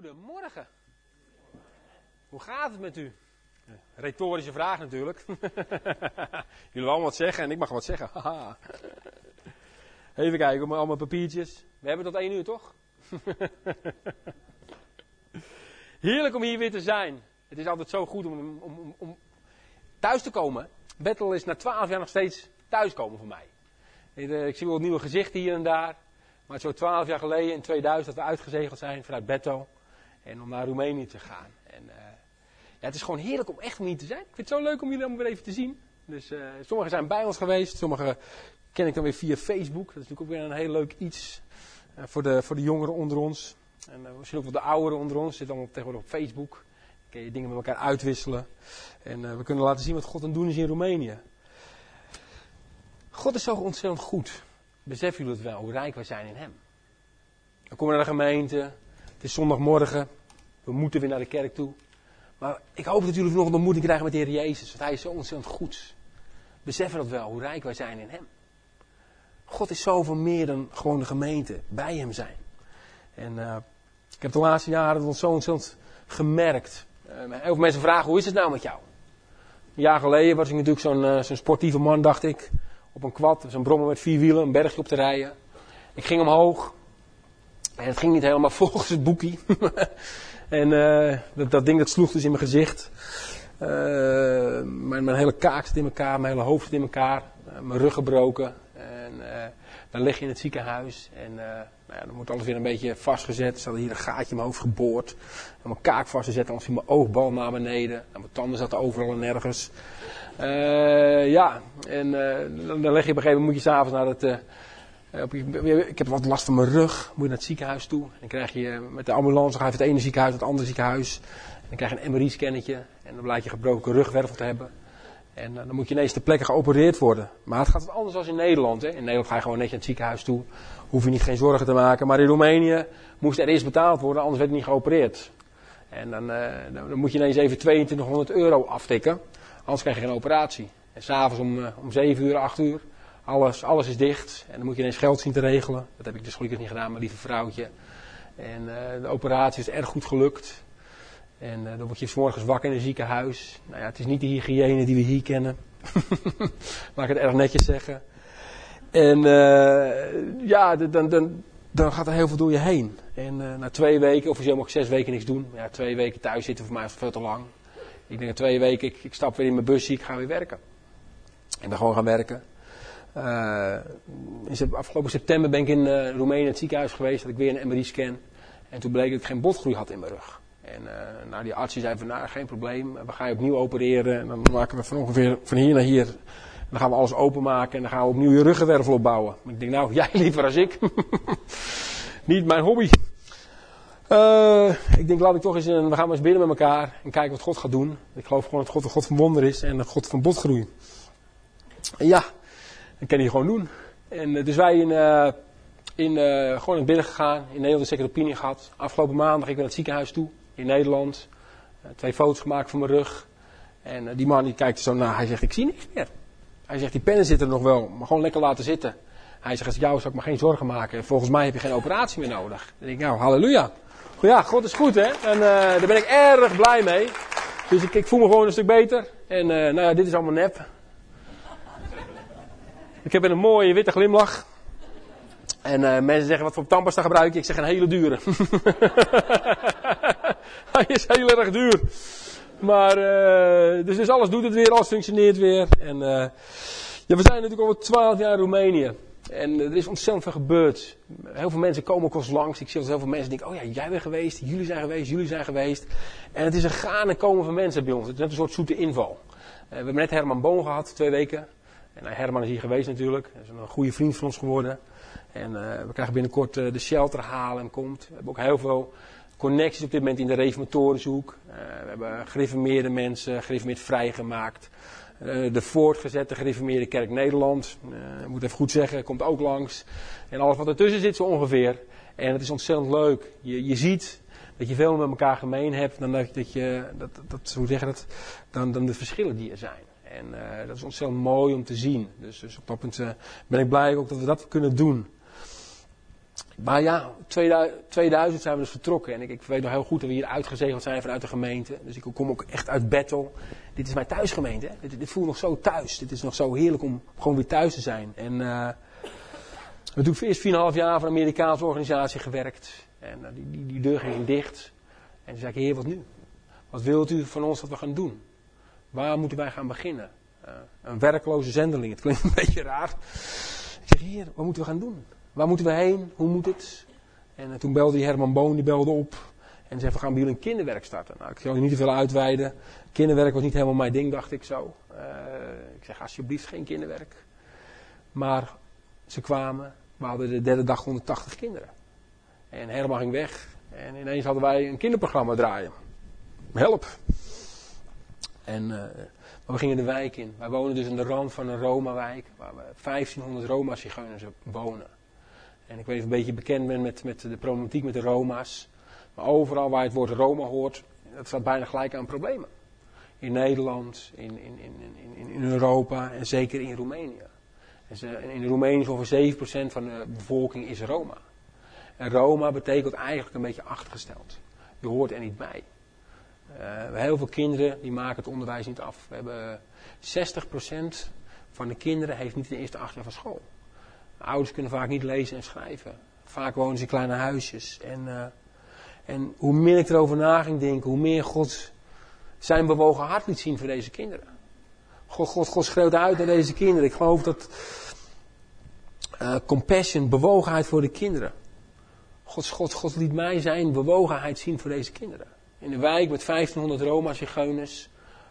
Goedemorgen. Hoe gaat het met u? Retorische vraag natuurlijk. Jullie allemaal wat zeggen en ik mag wat zeggen. Even kijken, op allemaal papiertjes. We hebben tot één uur, toch? Heerlijk om hier weer te zijn. Het is altijd zo goed om, om, om thuis te komen. Bethel is na twaalf jaar nog steeds thuiskomen voor mij. Eh, ik zie wel nieuwe gezichten hier en daar. Maar zo twaalf jaar geleden, in 2000, dat we uitgezegeld zijn vanuit Bethel. En om naar Roemenië te gaan. En uh, ja, het is gewoon heerlijk om echt om hier te zijn. Ik vind het zo leuk om jullie allemaal weer even te zien. Dus uh, sommigen zijn bij ons geweest, sommigen ken ik dan weer via Facebook. Dat is natuurlijk ook weer een heel leuk iets uh, voor, de, voor de jongeren onder ons. En misschien ook wel de ouderen onder ons, zitten allemaal tegenwoordig op Facebook. Dan kun je dingen met elkaar uitwisselen. En we kunnen laten zien wat God aan het doen is in Roemenië. God is zo ontzettend goed. Besef jullie het wel, hoe rijk wij zijn in Hem. Dan komen we naar de gemeente. Het is zondagmorgen. We moeten weer naar de kerk toe. Maar ik hoop dat jullie nog een ontmoeting krijgen met de Heer Jezus. Want Hij is zo ontzettend goed. Beseffen dat wel, hoe rijk wij zijn in Hem. God is zoveel meer dan gewoon de gemeente. Bij Hem zijn. En uh, ik heb de laatste jaren dat zo ontzettend gemerkt. Uh, heel veel mensen vragen, hoe is het nou met jou? Een jaar geleden was ik natuurlijk zo'n uh, zo'n sportieve man, dacht ik op een kwad, zo'n brommer met vier wielen, een bergje op te rijden. Ik ging omhoog. Het ging niet helemaal volgens het boekie. en uh, dat, dat, ding dat sloeg dus in mijn gezicht. Uh, mijn, mijn, hele kaak zit in elkaar, mijn hele hoofd zit in elkaar. Uh, mijn rug gebroken. En dan lig je in het ziekenhuis. En nou ja, dan wordt alles weer een beetje vastgezet. Er zat hier een gaatje in mijn hoofd geboord. En mijn kaak vastgezet. Dan was mijn oogbal naar beneden. En mijn tanden zaten overal en nergens. Ja, en dan, dan leg je op een gegeven moment, moet je s'avonds naar het, ik heb wat last van mijn rug, moet je naar het ziekenhuis toe. Dan krijg je met de ambulance, ga je van het ene ziekenhuis naar het andere ziekenhuis. En dan krijg je een MRI-scannetje en dan blijkt je gebroken rugwervel te hebben. En dan moet je ineens ter plekke geopereerd worden. Maar het gaat anders dan in Nederland. Hè. In Nederland ga je gewoon netjes naar het ziekenhuis toe. Hoef je niet geen zorgen te maken. Maar in Roemenië moest er eerst betaald worden, anders werd het niet geopereerd. En dan, dan, dan moet je ineens even 2200 euro aftikken. Anders krijg je geen operatie. En s'avonds om, om 7 uur, 8 uur, alles, alles is dicht. En dan moet je ineens geld zien te regelen. Dat heb ik dus gelukkig niet gedaan, mijn lieve vrouwtje. En uh, de operatie is erg goed gelukt. En uh, dan word je s wakker in een ziekenhuis. Nou ja, het is niet de hygiëne die we hier kennen. Laat ik het erg netjes zeggen. En uh, ja, dan, dan, dan gaat er heel veel door je heen. En na twee weken, officieel mag ik zes weken niks doen. Ja, twee weken thuis zitten voor mij is veel te lang. Ik denk twee weken, ik, ik, stap weer in mijn busje, ik ga weer werken. Ik ben gewoon gaan werken. In afgelopen september ben ik in uh, Roemenië in het ziekenhuis geweest, had ik weer een MRI-scan. En toen bleek dat ik geen botgroei had in mijn rug. En uh, die arts zei van, nou, geen probleem, we gaan je opnieuw opereren. En dan maken we van ongeveer van hier naar hier, dan gaan we alles openmaken en dan gaan we opnieuw je ruggenwervel opbouwen. Maar ik denk, nou, jij liever als ik. Niet mijn hobby. Ik denk, laat ik toch eens, we gaan maar eens binnen met elkaar en kijken wat God gaat doen. Ik geloof gewoon dat God een God van wonder is en een God van botgroei. En ja, dat kan hij gewoon doen. En uh, dus wij in, uh, in, gewoon in binnen gegaan, in Nederland een second opinie gehad. Afgelopen maandag, ik ben naar het ziekenhuis toe, in Nederland. twee foto's gemaakt van mijn rug. En die man die kijkt zo naar, hij zegt, ik zie niks meer. Hij zegt, die pennen zitten nog wel, maar gewoon lekker laten zitten. Hij zegt, als jou zou ik me geen zorgen maken. Volgens mij heb je geen operatie meer nodig. Dan denk ik, nou, halleluja. Ja, God is goed hè. En daar ben ik erg blij mee. Dus ik, ik, voel me gewoon een stuk beter. En nou ja, dit is allemaal nep. Ik heb een mooie witte glimlach. En uh, mensen zeggen, wat voor tandpasta gebruik je? Ik zeg een hele dure. Hij is heel erg duur. Maar, dus, dus alles doet het weer, alles functioneert weer. En ja, we zijn natuurlijk al twaalf jaar in Roemenië. En er is ontzettend veel gebeurd. Heel veel mensen komen ook ons langs. Ik zie heel veel mensen denken, oh ja, jij bent geweest, jullie zijn geweest, jullie zijn geweest. En het is een gaan en komen van mensen bij ons. Het is net een soort zoete inval. We hebben net Herman Boon gehad, twee weken. En uh, Herman is hier geweest natuurlijk. Hij is een goede vriend van ons geworden. En uh, we krijgen binnenkort de shelter halen en komt. We hebben ook heel veel connecties op dit moment in de reformatorenzoek. we hebben gereformeerde mensen, gereformeerd vrijgemaakt. De voortgezette gereformeerde kerk Nederland. Ik moet even goed zeggen, komt ook langs. En alles wat ertussen zit zo ongeveer. En het is ontzettend leuk. Je, je ziet dat je veel met elkaar gemeen hebt dan dat, dat je, dat, dat, hoe zeg je dat, dan, dan de verschillen die er zijn. En uh, dat is ontzettend mooi om te zien. Dus, dus op dat punt ben ik blij ook dat we dat kunnen doen. Maar ja, 2000 zijn we dus vertrokken. En ik, ik, weet nog heel goed dat we hier uitgezegeld zijn vanuit de gemeente. Dus ik kom ook echt uit Battle. Dit is mijn thuisgemeente. Hè? Dit, voelt nog zo thuis. Dit is nog zo heerlijk om gewoon weer thuis te zijn. En uh, we hebben eerst 4,5 jaar voor een Amerikaanse organisatie gewerkt. En die, die, die, deur ging dicht. En toen zei ik, heer, wat nu? Wat wilt u van ons dat we gaan doen? Waar moeten wij gaan beginnen? Uh, een werkloze zendeling. Het klinkt een beetje raar. Ik zeg, heer, wat moeten we gaan doen? Waar moeten we heen? Hoe moet het? En toen belde die Herman Boon, die belde op. En zei, we gaan bij jullie een kinderwerk starten. Nou, ik zal je niet te veel uitweiden. Kinderwerk was niet helemaal mijn ding, dacht ik zo. Uh, ik zeg, alsjeblieft geen kinderwerk. Maar ze kwamen. We hadden de derde dag 180 kinderen. En Herman ging weg. En ineens hadden wij een kinderprogramma draaien. Help. En uh, we gingen de wijk in. Wij wonen dus aan de rand van een Roma-wijk. Waar we 1500 Roma-zigeuners wonen. En ik weet een beetje bekend bent met, met de problematiek met de Roma's. Maar overal waar het woord Roma hoort, dat staat bijna gelijk aan problemen. In Nederland, in, in, in, in, Europa en zeker in Roemenië. En in Roemenië is ongeveer 7% van de bevolking is Roma. En Roma betekent eigenlijk een beetje achtergesteld. Je hoort er niet bij. Uh, heel veel kinderen die maken het onderwijs niet af. We hebben 60% van de kinderen heeft niet de eerste acht jaar van school. Ouders kunnen vaak niet lezen en schrijven. Vaak wonen ze in kleine huisjes. En, uh, en hoe meer ik erover na ging denken, hoe meer God zijn bewogen hart liet zien voor deze kinderen. God, God, God schreeuwt uit naar deze kinderen. Ik geloof dat uh, compassion, bewogenheid voor de kinderen. God, God, God liet mij zijn bewogenheid zien voor deze kinderen. In een wijk met 1500 Roma, zigeuners,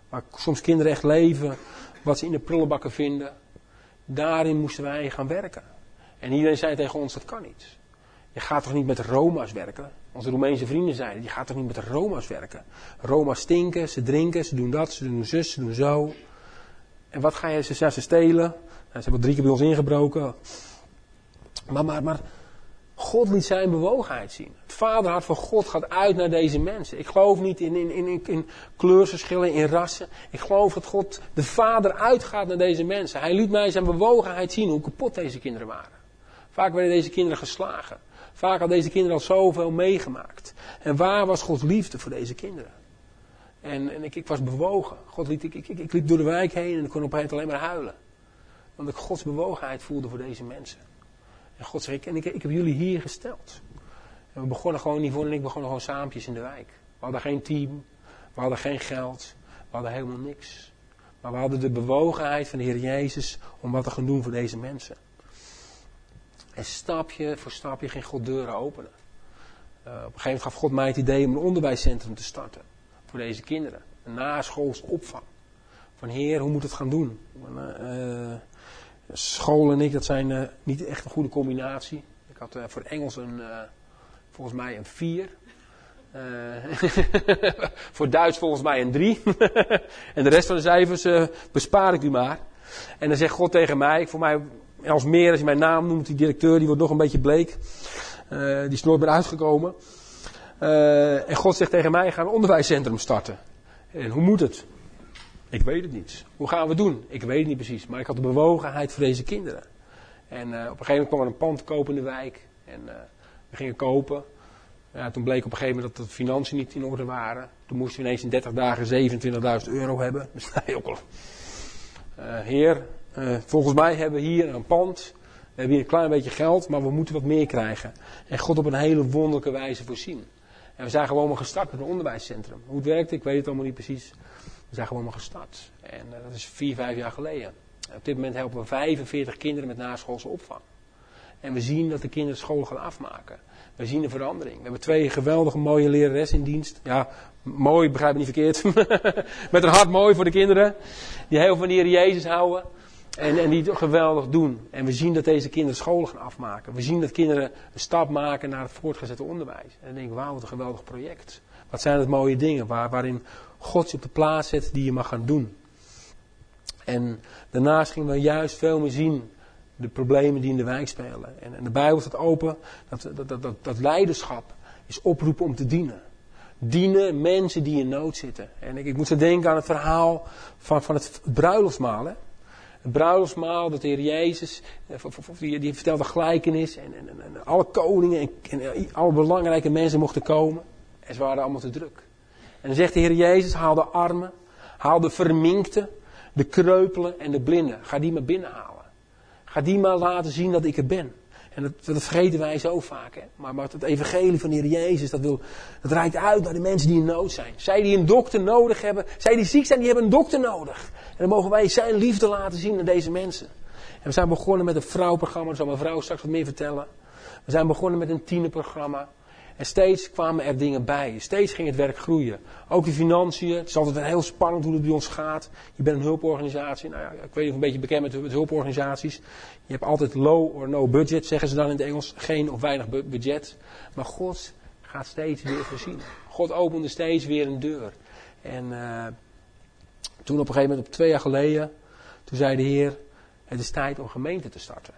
waar soms kinderen echt leven, wat ze in de prullenbakken vinden. Daarin moesten wij gaan werken. En iedereen zei tegen ons, dat kan niet. Je gaat toch niet met Roma's werken? Onze Roemeense vrienden zeiden, je gaat toch niet met Roma's werken? Roma's stinken, ze drinken, ze doen dat, ze doen zus, ze doen zo. En wat ga je, ze, ze stelen. Ze hebben drie keer bij ons ingebroken. Maar, maar, maar, God liet zijn bewogenheid zien. Het vaderhart van God gaat uit naar deze mensen. Ik geloof niet in, in, in, in kleurverschillen, in rassen. Ik geloof dat God, de vader, uitgaat naar deze mensen. Hij liet mij zijn bewogenheid zien hoe kapot deze kinderen waren. Vaak werden deze kinderen geslagen. Vaak hadden deze kinderen al zoveel meegemaakt. En waar was Gods liefde voor deze kinderen? En, en ik, was bewogen. God liet, ik, ik, ik, liep door de wijk heen en ik kon op een alleen maar huilen. Want ik Gods bewogenheid voelde voor deze mensen. En God zei, ik, en ik, ik heb jullie hier gesteld. En we begonnen gewoon, Yvonne en ik begonnen gewoon saampjes in de wijk. We hadden geen team, we hadden geen geld, we hadden helemaal niks. Maar we hadden de bewogenheid van de Heer Jezus om wat te gaan doen voor deze mensen. En stapje voor stapje ging God deuren openen. Uh, op een gegeven moment gaf God mij het idee om een onderwijscentrum te starten. Voor deze kinderen. Een naschools opvang. Van Heer, hoe moet het gaan doen? Uh, school en ik, dat zijn uh, niet echt een goede combinatie. Ik had voor Engels een, volgens mij een 4. voor Duits volgens mij een 3. en de rest van de cijfers bespaar ik u maar. En dan zegt God tegen mij, voor mij als meer, als je mijn naam noemt, die directeur, die wordt nog een beetje bleek. Die is nooit meer uitgekomen. En God zegt tegen mij, ga een onderwijscentrum starten. En hoe moet het? Ik weet het niet. Hoe gaan we het doen? Ik weet het niet precies. Maar ik had de bewogenheid voor deze kinderen. En uh, op een gegeven moment kwam er een pand kopen in de wijk. En we gingen kopen. Ja, toen bleek op een gegeven moment dat de financiën niet in orde waren. Toen moesten we ineens in 30 dagen 27.000 euro hebben. Dus nee, ook al. heer, uh, volgens mij hebben we hier een pand. We hebben hier een klein beetje geld, maar we moeten wat meer krijgen. En God op een hele wonderlijke wijze voorzien. En we zijn gewoon maar gestart met een onderwijscentrum. Hoe het werkt, ik weet het allemaal niet precies. We zijn gewoon maar gestart. En uh, dat is vier, vijf jaar geleden. En op dit moment helpen we 45 kinderen met naschoolse opvang. En we zien dat de kinderen school gaan afmaken. We zien een verandering. We hebben twee geweldige mooie lerares in dienst. Ja, mooi, begrijp me niet verkeerd. met een hart mooi voor de kinderen. Die heel van de Jezus houden. En, en die het geweldig doen. En we zien dat deze kinderen scholen gaan afmaken. We zien dat kinderen een stap maken naar het voortgezette onderwijs. En dan denk ik, wauw, wat een geweldig project. Wat zijn het mooie dingen waar, waarin God je op de plaats zet die je mag gaan doen. En daarnaast gingen we juist veel meer zien de problemen die in de wijk spelen. En, en de Bijbel staat open dat, dat, dat, dat, leiderschap is oproepen om te dienen. Dienen mensen die in nood zitten. En ik, ik moet zo denken aan het verhaal van, van het bruiloftsmaal. Hè? Het bruiloftsmaal, dat de Heer Jezus, die, die vertelde gelijkenis. En, en, en, alle koningen en, en alle belangrijke mensen mochten komen. En ze waren allemaal te druk. En dan zegt de Heer Jezus, haal de armen, haal de verminkte, de kreupelen en de blinden. Ga die maar binnenhalen. Ga die maar laten zien dat ik er ben. En dat, dat vergeten wij zo vaak. Hè? Maar, maar het evangelie van de Heer Jezus, dat, wil, dat reikt uit naar de mensen die in nood zijn. Zij die een dokter nodig hebben, zij die ziek zijn, die hebben een dokter nodig. En dan mogen wij zijn liefde laten zien aan deze mensen. En we zijn begonnen met een vrouwprogramma, daar zal mijn vrouw straks wat meer vertellen. We zijn begonnen met een tienerprogramma. En steeds kwamen er dingen bij. Steeds ging het werk groeien. Ook de financiën. Het is altijd heel spannend hoe het bij ons gaat. Je bent een hulporganisatie. Nou ja, ik weet niet of een beetje bekend met, met hulporganisaties. Je hebt altijd low or no budget, zeggen ze dan in het Engels. Geen of weinig budget. Maar God gaat steeds weer voorzien. God opende steeds weer een deur. En uh, toen op een gegeven moment, op twee jaar geleden, toen zei de Heer, het is tijd om gemeente te starten.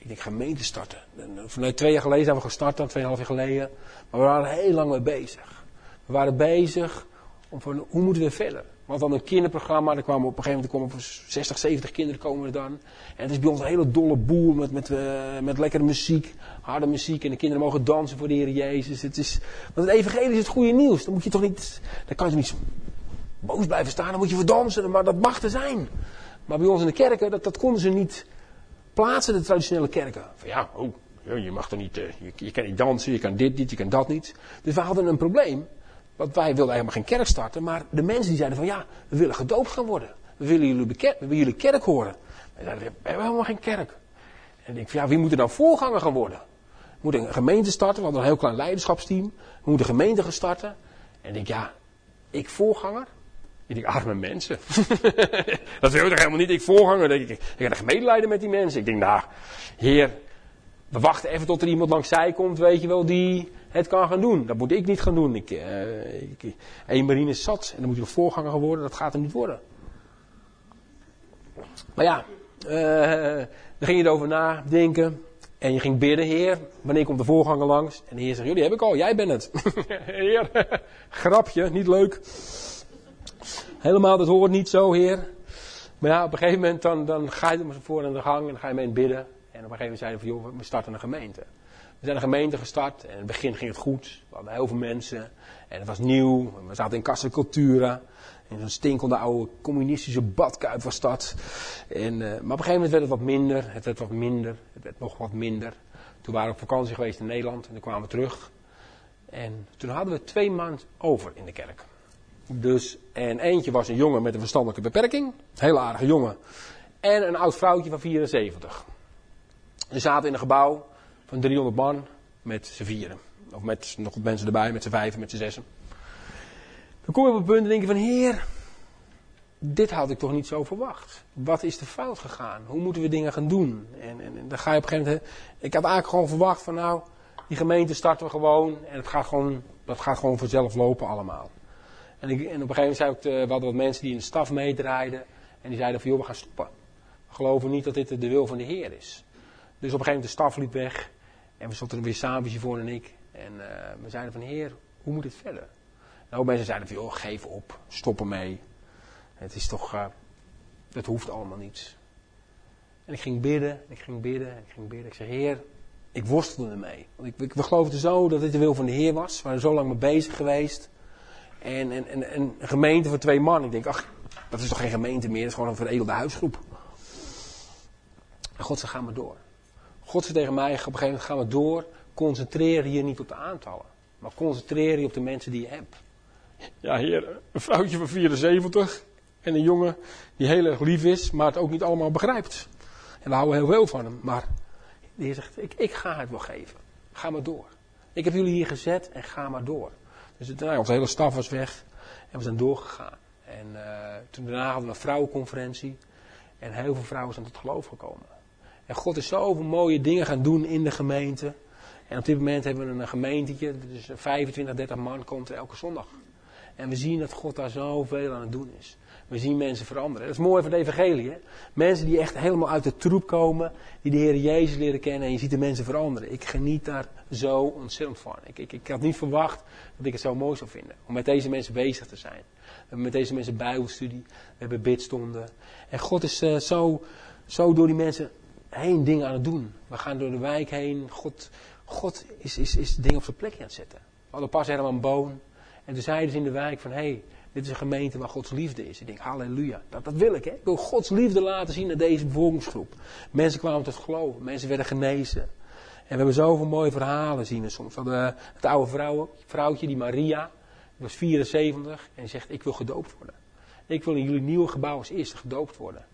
Ik denk gemeente starten. Vanuit twee jaar geleden zijn we gestart, dan tweeënhalf jaar geleden. Maar we waren heel lang mee bezig. We waren bezig om van, hoe moeten we verder? Hadden dan een kinderprogramma, er kwamen op een gegeven moment komen 60, 70 kinderen komen er dan. En het is bij ons een hele dolle boel met, met, uh, met lekkere muziek, harde muziek. En de kinderen mogen dansen voor de Heer Jezus. Het is, want het evangelie is het goede nieuws. Dan moet je toch niet, dan kan je niet boos blijven staan, dan moet je voor dansen. Maar dat mag er zijn. Maar bij ons in de kerken, dat, dat konden ze niet plaatsen de traditionele kerken. Van ja, oh, je mag er niet, uh, je, je, kan niet dansen, je kan dit niet, je kan dat niet. Dus we hadden een probleem. Want wij wilden helemaal geen kerk starten, maar de mensen die zeiden van ja, we willen gedoopt gaan worden. We willen jullie, we willen jullie kerk horen. Wij zeiden, we hebben helemaal geen kerk. En ik denk van ja, wie moet er nou voorganger gaan worden? We moeten een gemeente starten, we hadden een heel klein leiderschapsteam. We moeten een gemeente gaan starten. En ik denk ja, ik voorganger? Ik denk, arme mensen. dat wil ik toch helemaal niet. Ik voorganger. Ik, ik ga medelijden met die mensen. Ik denk, nou, heer, we wachten even tot er iemand langs zij komt, weet je wel, die het kan gaan doen. Dat moet ik niet gaan doen. Ik, ik, een marine is zat en dan moet je voorganger worden. Dat gaat er niet worden. Maar ja, uh, dan ging je erover nadenken. En je ging bidden, Heer, wanneer komt de voorganger langs? En de Heer zegt, jullie heb ik al, jij bent het. heer, grapje, niet leuk. Helemaal, dat hoort niet zo, Heer. Maar ja, op een gegeven moment dan, dan ga je er maar voor aan de gang en dan ga je mee bidden. En op een gegeven moment zeiden we van, joh, we starten een gemeente. We zijn een gemeente gestart en in het begin ging het goed. We hadden heel veel mensen en het was nieuw. We zaten in Casa. In zo'n stinkende oude communistische badkuip was dat. En, uh, maar op een gegeven moment werd het wat minder. Het werd wat minder. Het werd nog wat minder. Toen waren we op vakantie geweest in Nederland en dan kwamen we terug. En toen hadden we twee maanden over in de kerk. Dus, en eentje was een jongen met een verstandelijke beperking. Heel aardige jongen. En een oud vrouwtje van 74. Ze zaten in een gebouw van 300 man met z'n vieren. Of met nog wat mensen erbij, met z'n vijven, met z'n zessen. Dan kom je op een punt en denk je van, heer, dit had ik toch niet zo verwacht. Wat is er fout gegaan? Hoe moeten we dingen gaan doen? En, en, en dan ga je op een gegeven moment, ik had eigenlijk gewoon verwacht van nou, die gemeente starten we gewoon en het gaat gewoon, dat gaat gewoon vanzelf lopen allemaal. En, en op een gegeven moment zei ik, uh, we hadden wat mensen die in de staf meedraaiden. En die zeiden van, joh, we gaan stoppen. We geloven niet dat dit de wil van de Heer is. Dus op een gegeven moment de staf liep weg. En we stonden er weer samen, voor en ik. En uh, we zeiden van, Heer, hoe moet het verder? Nou, mensen zeiden van, joh, geef op, stop ermee. Het is toch, uh, het hoeft allemaal niets. En ik ging bidden, ik ging bidden, ik ging bidden. Ik zei, Heer, ik worstelde ermee. Want ik, we geloofden zo dat dit de wil van de Heer was. We waren zo lang mee bezig geweest. En, en, en, en een gemeente voor twee man. Ik denk, ach, dat is toch geen gemeente meer, dat is gewoon een veredelde huisgroep. En God zei, ga maar door. God zei tegen mij, op een gegeven moment gaan we door. Concentreer je niet op de aantallen. Maar concentreer je op de mensen die je hebt. Ja, heer, een vrouwtje van 74. En een jongen die heel erg lief is, maar het ook niet allemaal begrijpt. En we houden heel veel van hem. Maar de heer zegt, ik, ik ga het wel geven. Ga maar door. Ik heb jullie hier gezet en ga maar door. Dus het, onze hele staf was weg en we zijn doorgegaan. En uh, toen daarna hadden we een vrouwenconferentie en heel veel vrouwen zijn tot geloof gekomen. En God is zoveel mooie dingen gaan doen in de gemeente. En op dit moment hebben we een gemeentetje, dus 25, 30 man komt er elke zondag. En we zien dat God daar zoveel aan het doen is. We zien mensen veranderen. Dat is mooi van de evangelie. Mensen die echt helemaal uit de troep komen. Die de Heer Jezus leren kennen. En je ziet de mensen veranderen. Ik geniet daar zo ontzettend van. Ik, ik, ik had niet verwacht dat ik het zo mooi zou vinden. Om met deze mensen bezig te zijn. We hebben met deze mensen bijbelstudie. We hebben bidstonden. En God is uh, zo, zo door die mensen heen dingen aan het doen. We gaan door de wijk heen. God, God is, is, is dingen op zijn plekje aan het zetten. We hadden pas helemaal een boon. En toen zeiden ze in de wijk van, hey, dit is een gemeente waar Gods liefde is. Ik denk, halleluja, dat, dat wil ik. Hè? Ik wil Gods liefde laten zien aan deze bevolkingsgroep. Mensen kwamen tot geloven, mensen werden genezen. En we hebben zoveel mooie verhalen zien. Soms van de, het oude vrouw, vrouwtje, die Maria, die was 74 en zegt, ik wil gedoopt worden. Ik wil in jullie nieuwe gebouw als eerste gedoopt worden.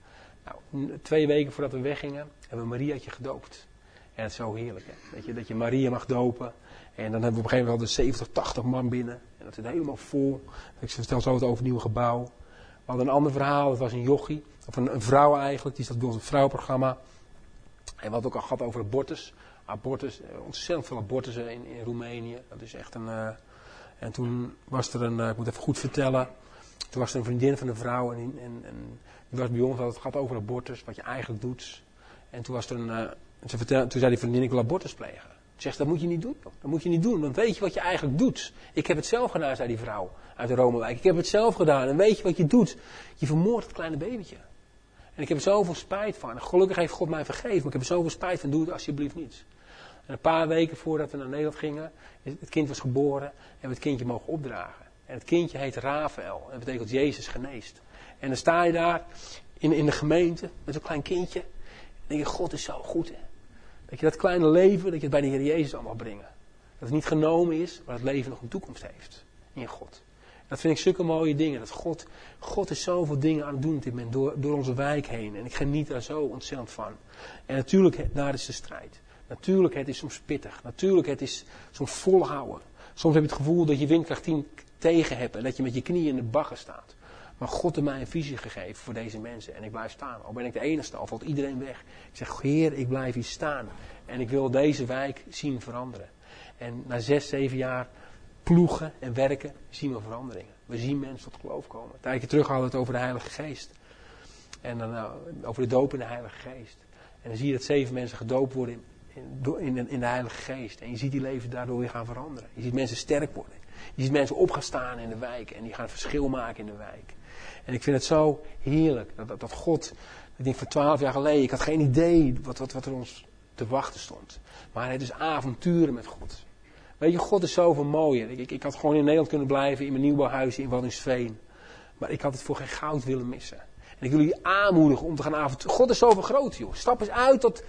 Nou, twee weken voordat we weggingen, hebben we Mariaatje gedoopt. En het is zo heerlijk, hè? Dat, je, dat je Maria mag dopen. En dan hebben we op een gegeven moment de 70, 80 man binnen. En dat zit helemaal vol. Ik vertel zo het over het gebouw. We hadden een ander verhaal, dat was een jochie. Of een, een vrouw eigenlijk, die zat bij ons het vrouwenprogramma. En hadden ook al gehad over abortus. Abortus, eh, ontzettend veel abortussen in, in Roemenië. Dat is echt een... Uh, en toen was er een, uh, ik moet even goed vertellen. Toen was er een vriendin van de vrouw en, en, en die was bij ons, het gaat over abortus, wat je eigenlijk doet. En toen was er een, ze vertelde, toen zei die vriendin, ik wil abortus plegen. Zegt, dat moet je niet doen. Dat moet je niet doen. Want weet je wat je eigenlijk doet? Ik heb het zelf gedaan, zei die vrouw uit de Romewijk. Ik heb het zelf gedaan. En weet je wat je doet? Je vermoordt het kleine babytje. En ik heb er zoveel spijt van. Gelukkig heeft God mij vergeven. Maar ik heb er zoveel spijt van. Doe het alsjeblieft niet. En een paar weken voordat we naar Nederland gingen. Het kind was geboren. En we het kindje mogen opdragen. En het kindje heet Rafael. En dat betekent Jezus geneest. En dan sta je daar in, in de gemeente met zo'n klein kindje. En denk je, God is zo goed. Hè? Dat je dat kleine leven, dat je het bij de Heer Jezus allemaal brengen. Dat het niet genomen is, maar dat leven nog een toekomst heeft. In God. Dat vind ik zulke mooie dingen. Dat God, God is zoveel dingen aan het doen dit moment door, door onze wijk heen. En ik geniet daar zo ontzettend van. En natuurlijk, daar is de strijd. Natuurlijk, het is soms pittig. Natuurlijk, het is soms volhouden. Soms heb je het gevoel dat je windkracht 10 tegen hebt en dat je met je knieën in de bagger staat. Maar God heeft mij een visie gegeven voor deze mensen. En ik blijf staan. Al ben ik de enige, al valt iedereen weg. Ik zeg, Heer, ik blijf hier staan. En ik wil deze wijk zien veranderen. En na zes, zeven jaar ploegen en werken zien we veranderingen. We zien mensen tot geloof komen. Een tijdje terug hadden we het over de Heilige Geest. En dan nou, over de doop in de Heilige Geest. En dan zie je dat zeven mensen gedoopt worden in, in, in de Heilige Geest. En je ziet die leven daardoor weer gaan veranderen. Je ziet mensen sterk worden. Je ziet mensen op staan in de wijk. En die gaan verschil maken in de wijk. En ik vind het zo heerlijk dat, dat, dat God, ik denk voor twaalf jaar geleden, ik had geen idee wat, wat, wat er ons te wachten stond. Maar het is avonturen met God. Weet je, God is zoveel mooier. Ik, ik, ik had gewoon in Nederland kunnen blijven, in mijn nieuwbouwhuis in Waddingsveen. Maar ik had het voor geen goud willen missen. En ik wil jullie aanmoedigen om te gaan avonturen. God is zoveel groot, joh. Stap eens uit dat,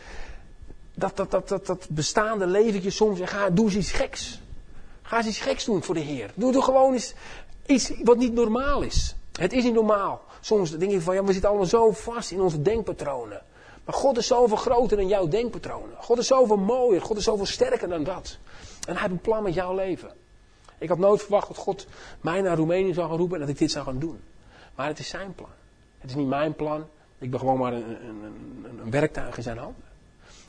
dat, dat, dat, dat, dat bestaande leventje soms en ga, doe eens iets geks. Ga eens iets geks doen voor de Heer. Doe, doe gewoon eens iets wat niet normaal is. Het is niet normaal. Soms denk je van, ja, we zitten allemaal zo vast in onze denkpatronen. Maar God is zoveel groter dan jouw denkpatronen. God is zoveel mooier. God is zoveel sterker dan dat. En hij heeft een plan met jouw leven. Ik had nooit verwacht dat God mij naar Roemenië zou gaan roepen en dat ik dit zou gaan doen. Maar het is zijn plan. Het is niet mijn plan. Ik ben gewoon maar een, een, een, een werktuig in zijn handen.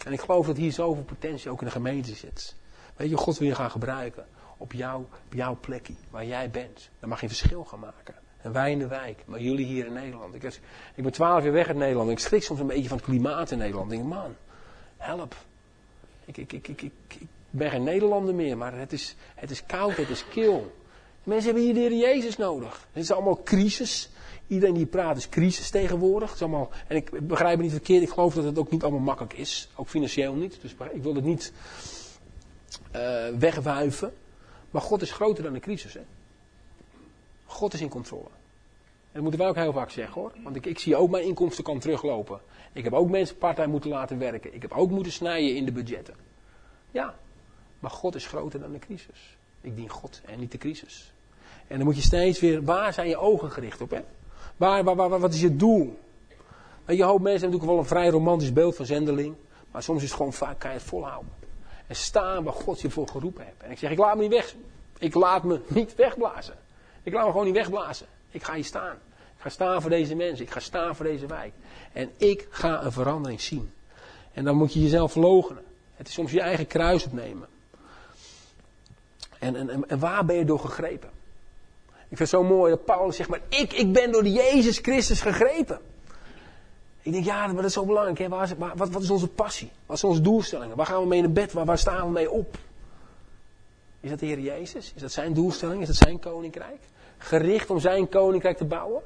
En ik geloof dat hier zoveel potentie ook in de gemeente zit. Weet je, God wil je gaan gebruiken op, op jouw plekje, waar jij bent. Dan mag je verschil gaan maken. En wij in de wijk, maar jullie hier in Nederland. Ik, ik ben twaalf jaar weg uit Nederland. Ik schrik soms een beetje van het klimaat in Nederland. Ik denk, man, help. Ik, ik, ik, ik, ben geen Nederlander meer, maar het is, het is koud, het is kil. Mensen hebben hier de Jezus nodig. Het is allemaal crisis. Iedereen die praat is crisis tegenwoordig. Allemaal, en ik begrijp het niet verkeerd, ik geloof dat het ook niet allemaal makkelijk is. Ook financieel niet. Dus ik wil het niet uh, wegwuiven. Maar God is groter dan de crisis. Hè? God is in controle. Dat moeten wij ook heel vaak zeggen hoor. Want ik, ik zie ook mijn inkomstenkant teruglopen. Ik heb ook mensen partij moeten laten werken. Ik heb ook moeten snijden in de budgetten. Ja, maar God is groter dan de crisis. Ik dien God en niet de crisis. En dan moet je steeds weer, waar zijn je ogen gericht op? Hè? Waar, wat is je doel? En je hoop mensen hebben natuurlijk wel een vrij romantisch beeld van zendeling. Maar soms is het gewoon vaak, kan je het volhouden. En staan waar God je voor geroepen hebt. En ik zeg, ik laat me niet weg. Ik laat me niet wegblazen. Ik laat me gewoon niet wegblazen. Ik ga hier staan. Ik ga staan voor deze mensen. Ik ga staan voor deze wijk. En ik ga een verandering zien. En dan moet je jezelf verloochenen. Het is soms je eigen kruis opnemen. En, en, en waar ben je door gegrepen? Ik vind het zo mooi dat Paulus zegt, maar ik, ik ben door Jezus Christus gegrepen. Ik denk, ja, maar dat is zo belangrijk. Waar is, wat, wat is onze passie? Wat zijn onze doelstellingen? Waar gaan we mee naar bed? Waar, waar staan we mee op? Is dat de Heer Jezus? Is dat zijn doelstelling? Is dat zijn koninkrijk? Gericht om zijn koninkrijk te bouwen?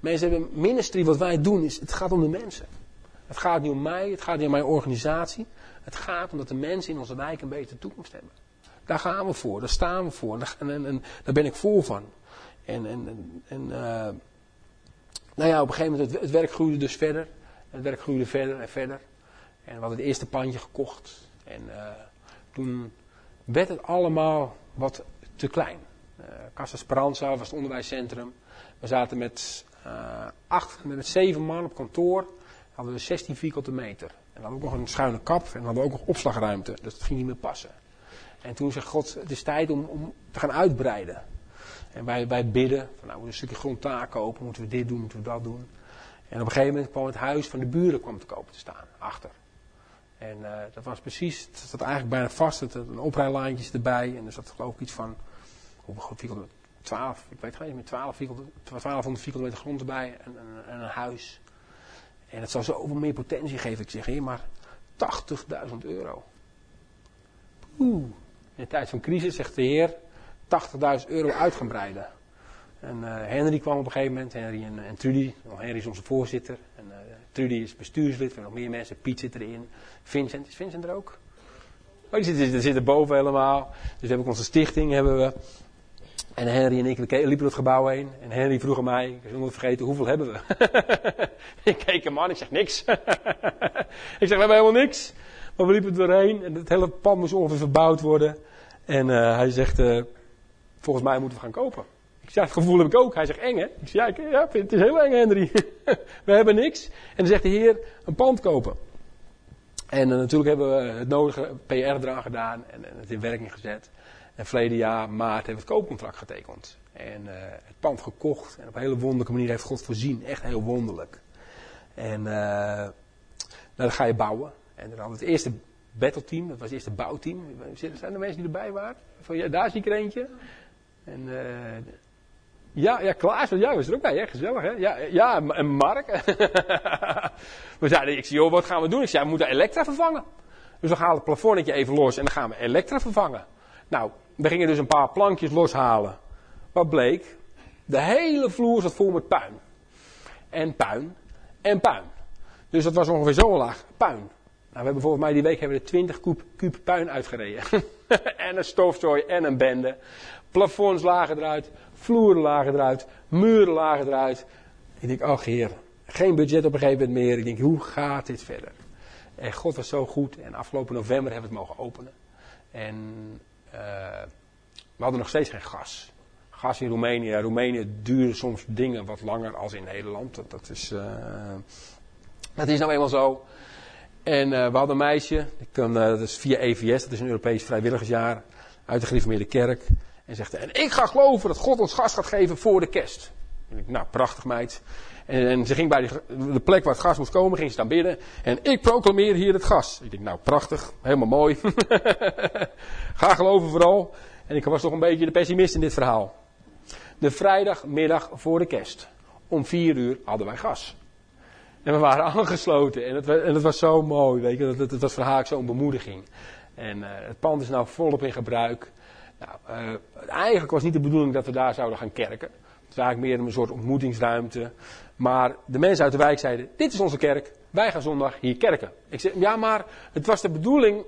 Mensen hebben ministry, wat wij doen, is, het gaat om de mensen. Het gaat niet om mij, het gaat niet om mijn organisatie. Het gaat om dat de mensen in onze wijk een betere toekomst hebben. Daar gaan we voor, daar staan we voor. En, en, en daar ben ik vol van. En, en, en uh, nou ja, op een gegeven moment, het, het, werk groeide dus verder. Het werk groeide verder en verder. En we hadden het eerste pandje gekocht. En uh, toen werd het allemaal wat te klein. Uh, Casa Speranza was het onderwijscentrum. We zaten met, acht, met zeven man op kantoor. Hadden we 16 vierkante meter. En hadden ook nog een schuine kap. En we hadden ook nog opslagruimte. Dus dat ging niet meer passen. En toen zei God, het is tijd om, om te gaan uitbreiden. En wij, wij bidden, van nou, we moeten een stukje grond daar kopen, moeten we dit doen, moeten we dat doen. En op een gegeven moment kwam het huis van de buren kwam te kopen te staan, achter. En uh, dat was precies, het zat eigenlijk bijna vast, het een oprijlaantjes erbij. En er zat geloof ik iets van, hoeveel vierkante, 12, ik weet geen meer, 12 vierkante, 1200 vierkante meter grond erbij en, en, en, een huis. En het zou zoveel meer potentie geven, ik zeg, hé, maar 80.000 euro. Oeh. In de tijd van crisis zegt de Heer 80.000 euro uit gaan breiden. En uh, Henry kwam op een gegeven moment, Henry en, en Trudy. Henry is onze voorzitter. En uh, Trudy is bestuurslid. Hebben nog meer mensen. Piet zit erin. Vincent, is Vincent er ook? Oh, die zit, zit er boven helemaal. Dus heb ik onze stichting hebben we. En Henry en ik liepen het gebouw heen. En Henry vroeg aan mij, ik zal nooit vergeten, hoeveel hebben we? ik keek hem aan, ik zeg niks. ik zeg, we hebben helemaal niks. Maar we liepen er doorheen en het hele pand moest ongeveer verbouwd worden. En uh, hij zegt, volgens mij moeten we gaan kopen. Zeg, het gevoel heb ik ook. Hij zegt, eng hè? Ik zeg, ja, ja het is heel eng Henry. we hebben niks. En dan zegt de heer, een pand kopen. En uh, natuurlijk hebben we het nodige PR eraan gedaan en, en, het in werking gezet. En verleden jaar, maart, hebben we het koopcontract getekend. En het pand gekocht. En op een hele wonderlijke manier heeft God voorzien. Echt heel wonderlijk. En nou, dan ga je bouwen. En dan hadden we het eerste battleteam, dat was het eerste bouwteam. Zijn er mensen die erbij waren? Van, ja, daar zie ik er eentje. En uh, ja, ja, Klaas, ja, was er ook bij, hè? gezellig hè. Ja, ja en Mark. we zeiden, ik zei, joh, wat gaan we doen? Ik zei, we moeten Elektra vervangen. Dus we halen het plafonnetje even los en dan gaan we Elektra vervangen. Nou, we gingen dus een paar plankjes loshalen. Wat bleek? De hele vloer zat vol met puin. En puin. En puin. Dus dat was ongeveer zo laag puin. Nou, we hebben volgens mij die week hebben we 20 kuub, kuub puin uitgereden. en een stofzooi en een bende. Plafonds lagen eruit, vloeren lagen eruit, muren lagen eruit. Ik denk, ach heer, geen budget op een gegeven moment meer. Ik denk, hoe gaat dit verder? En God was zo goed. En afgelopen november hebben we het mogen openen. En uh, we hadden nog steeds geen gas. Gas in Roemenië. Roemenië duren soms dingen wat langer als in Nederland. Dat, dat is, uh, dat is nou eenmaal zo. En uh, we hadden een meisje, uh, dat is via EVS, dat is een Europees vrijwilligersjaar, uit de gereformeerde kerk. En zegt, en ik ga geloven dat God ons gas gaat geven voor de kerst. En ik, nou, prachtig meid. En, ze ging bij die, de plek waar het gas moest komen, ging ze dan bidden. En ik proclameer hier het gas. Ik denk, nou, prachtig, helemaal mooi. ga geloven vooral. En ik was toch een beetje de pessimist in dit verhaal. De vrijdagmiddag voor de kerst, om vier uur, hadden wij gas. En we waren aangesloten. En het, en het was zo mooi, weet je. Het, het was voor haar zo'n bemoediging. En uh, het pand is nou volop in gebruik. Nou, uh, eigenlijk was niet de bedoeling dat we daar zouden gaan kerken. Het was eigenlijk meer een soort ontmoetingsruimte. Maar de mensen uit de wijk zeiden, dit is onze kerk. Wij gaan zondag hier kerken. Ik zei, ja maar het was de bedoeling.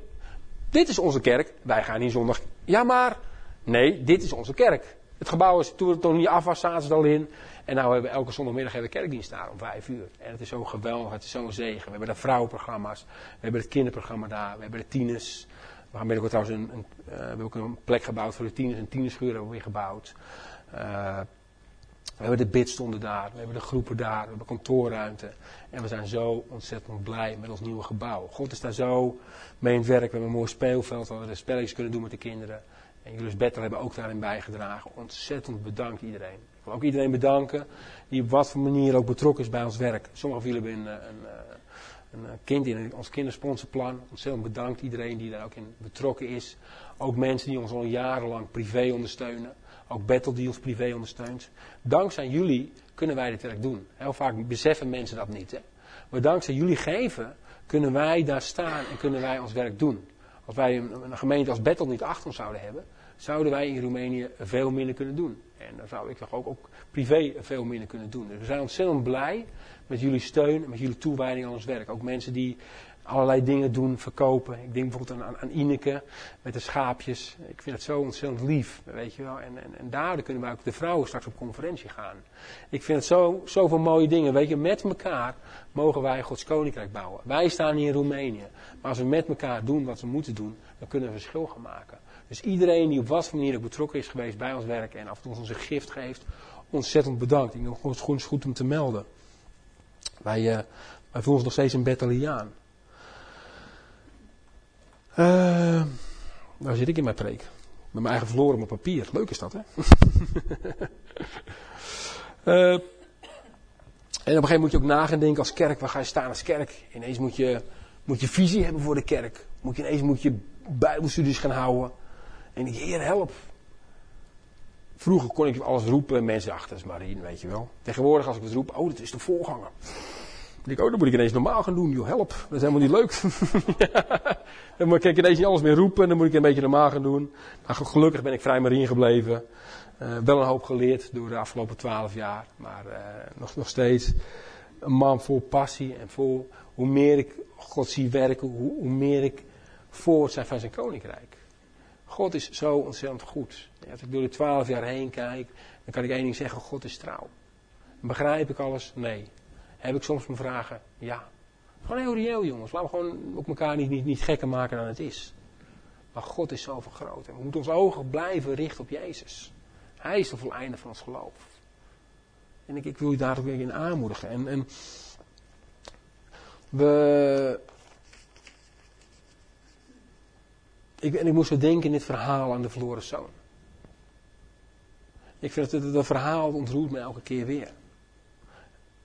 Dit is onze kerk. Wij gaan hier zondag. Ja maar, nee, dit is onze kerk. Het gebouw is, toen het nog niet af was, zaten ze al in. En nou hebben we elke zondagmiddag hebben we kerkdienst daar om vijf uur. En het is zo geweldig, het is zo'n zegen. We hebben de vrouwenprogramma's, we hebben het kinderprogramma daar, we hebben de tieners. We gaan trouwens een, een uh, we hebben ook een plek gebouwd voor de tieners, een tienerschuur hebben we weer gebouwd. Uh, we hebben de bidstonden daar, we hebben de groepen daar, we hebben kantoorruimte. En we zijn zo ontzettend blij met ons nieuwe gebouw. God is daar zo mee in het werk. We hebben een mooi speelveld waar we de spelletjes kunnen doen met de kinderen. En Julius Bettel hebben ook daarin bijgedragen. Ontzettend bedankt iedereen. Ook iedereen bedanken die op wat voor manier ook betrokken is bij ons werk. Sommigen jullie hebben een, een, een eh, kind in ons kindersponsorplan. Ontzettend bedankt iedereen die daar ook in betrokken is. Ook mensen die ons al jarenlang privé ondersteunen. Ook Battle Deals privé ondersteunt. Dankzij jullie kunnen wij dit werk doen. Heel vaak beseffen mensen dat niet. Hè? Maar dankzij jullie geven kunnen wij daar staan en kunnen wij ons werk doen. Als wij een, een gemeente als Battle niet achter ons zouden hebben, zouden wij in Roemenië veel minder kunnen doen. En dan zou ik toch ook, ook privé veel minder kunnen doen. Dus we zijn ontzettend blij met jullie steun en met jullie toewijding aan ons werk. Ook mensen die allerlei dingen doen, verkopen. Ik denk bijvoorbeeld aan, aan Ineke met de schaapjes. Ik vind het zo ontzettend lief, weet je wel. En, en, en daardoor kunnen wij ook de vrouwen straks op conferentie gaan. Ik vind het zo, zoveel mooie dingen. Weet je, met elkaar mogen wij Gods Koninkrijk bouwen. Wij staan hier in Roemenië. Maar als we met elkaar doen wat we moeten doen, dan kunnen we verschil gaan maken. Dus iedereen die op wat voor manier ook betrokken is geweest bij ons werk en af en toe ons een gift geeft, ontzettend bedankt. Ik denk het goed, goed om te melden. Wij, uh, wij voelen ons nog steeds een Betaliaan. Uh, waar zit ik in mijn preek? Met mijn eigen verloren op papier. Leuk is dat, hè? uh, en op een gegeven moment moet je ook na gaan denken als kerk. Waar ga je staan als kerk? Ineens moet je, moet je visie hebben voor de kerk. Moet je, ineens moet je bijbelstudies gaan houden. En Heer, help. Vroeger kon ik alles roepen en mensen achter, dat is weet je wel. Tegenwoordig als ik het roep, oh, dat is de voorganger. Dan ik, oh, dan moet ik ineens normaal gaan doen, joh, help. Dat is helemaal niet leuk. Dan moet ik ineens niet alles meer roepen, en dan moet ik een beetje normaal gaan doen. Maar gelukkig ben ik vrij Marien gebleven. Uh, wel een hoop geleerd door de afgelopen twaalf jaar. Maar uh, nog, nog steeds een man vol passie en vol, hoe meer ik God zie werken, hoe, hoe meer ik voort zijn van zijn koninkrijk. God is zo ontzettend goed. Als ik door de twaalf jaar heen kijk, dan kan ik één ding zeggen, God is trouw. Begrijp ik alles? Nee. Heb ik soms mijn vragen? Ja. Gewoon heel reëel jongens. Laten we gewoon op elkaar niet, niet, niet gekker maken dan het is. Maar God is zoveel groot. En we moeten onze ogen blijven richten op Jezus. Hij is de voleinde van ons geloof. En ik, ik wil je daar ook weer in aanmoedigen. En, en we, ik, en ik moest zo denken in dit verhaal aan de verloren zoon. Ik vind het, het, verhaal ontroert me elke keer weer.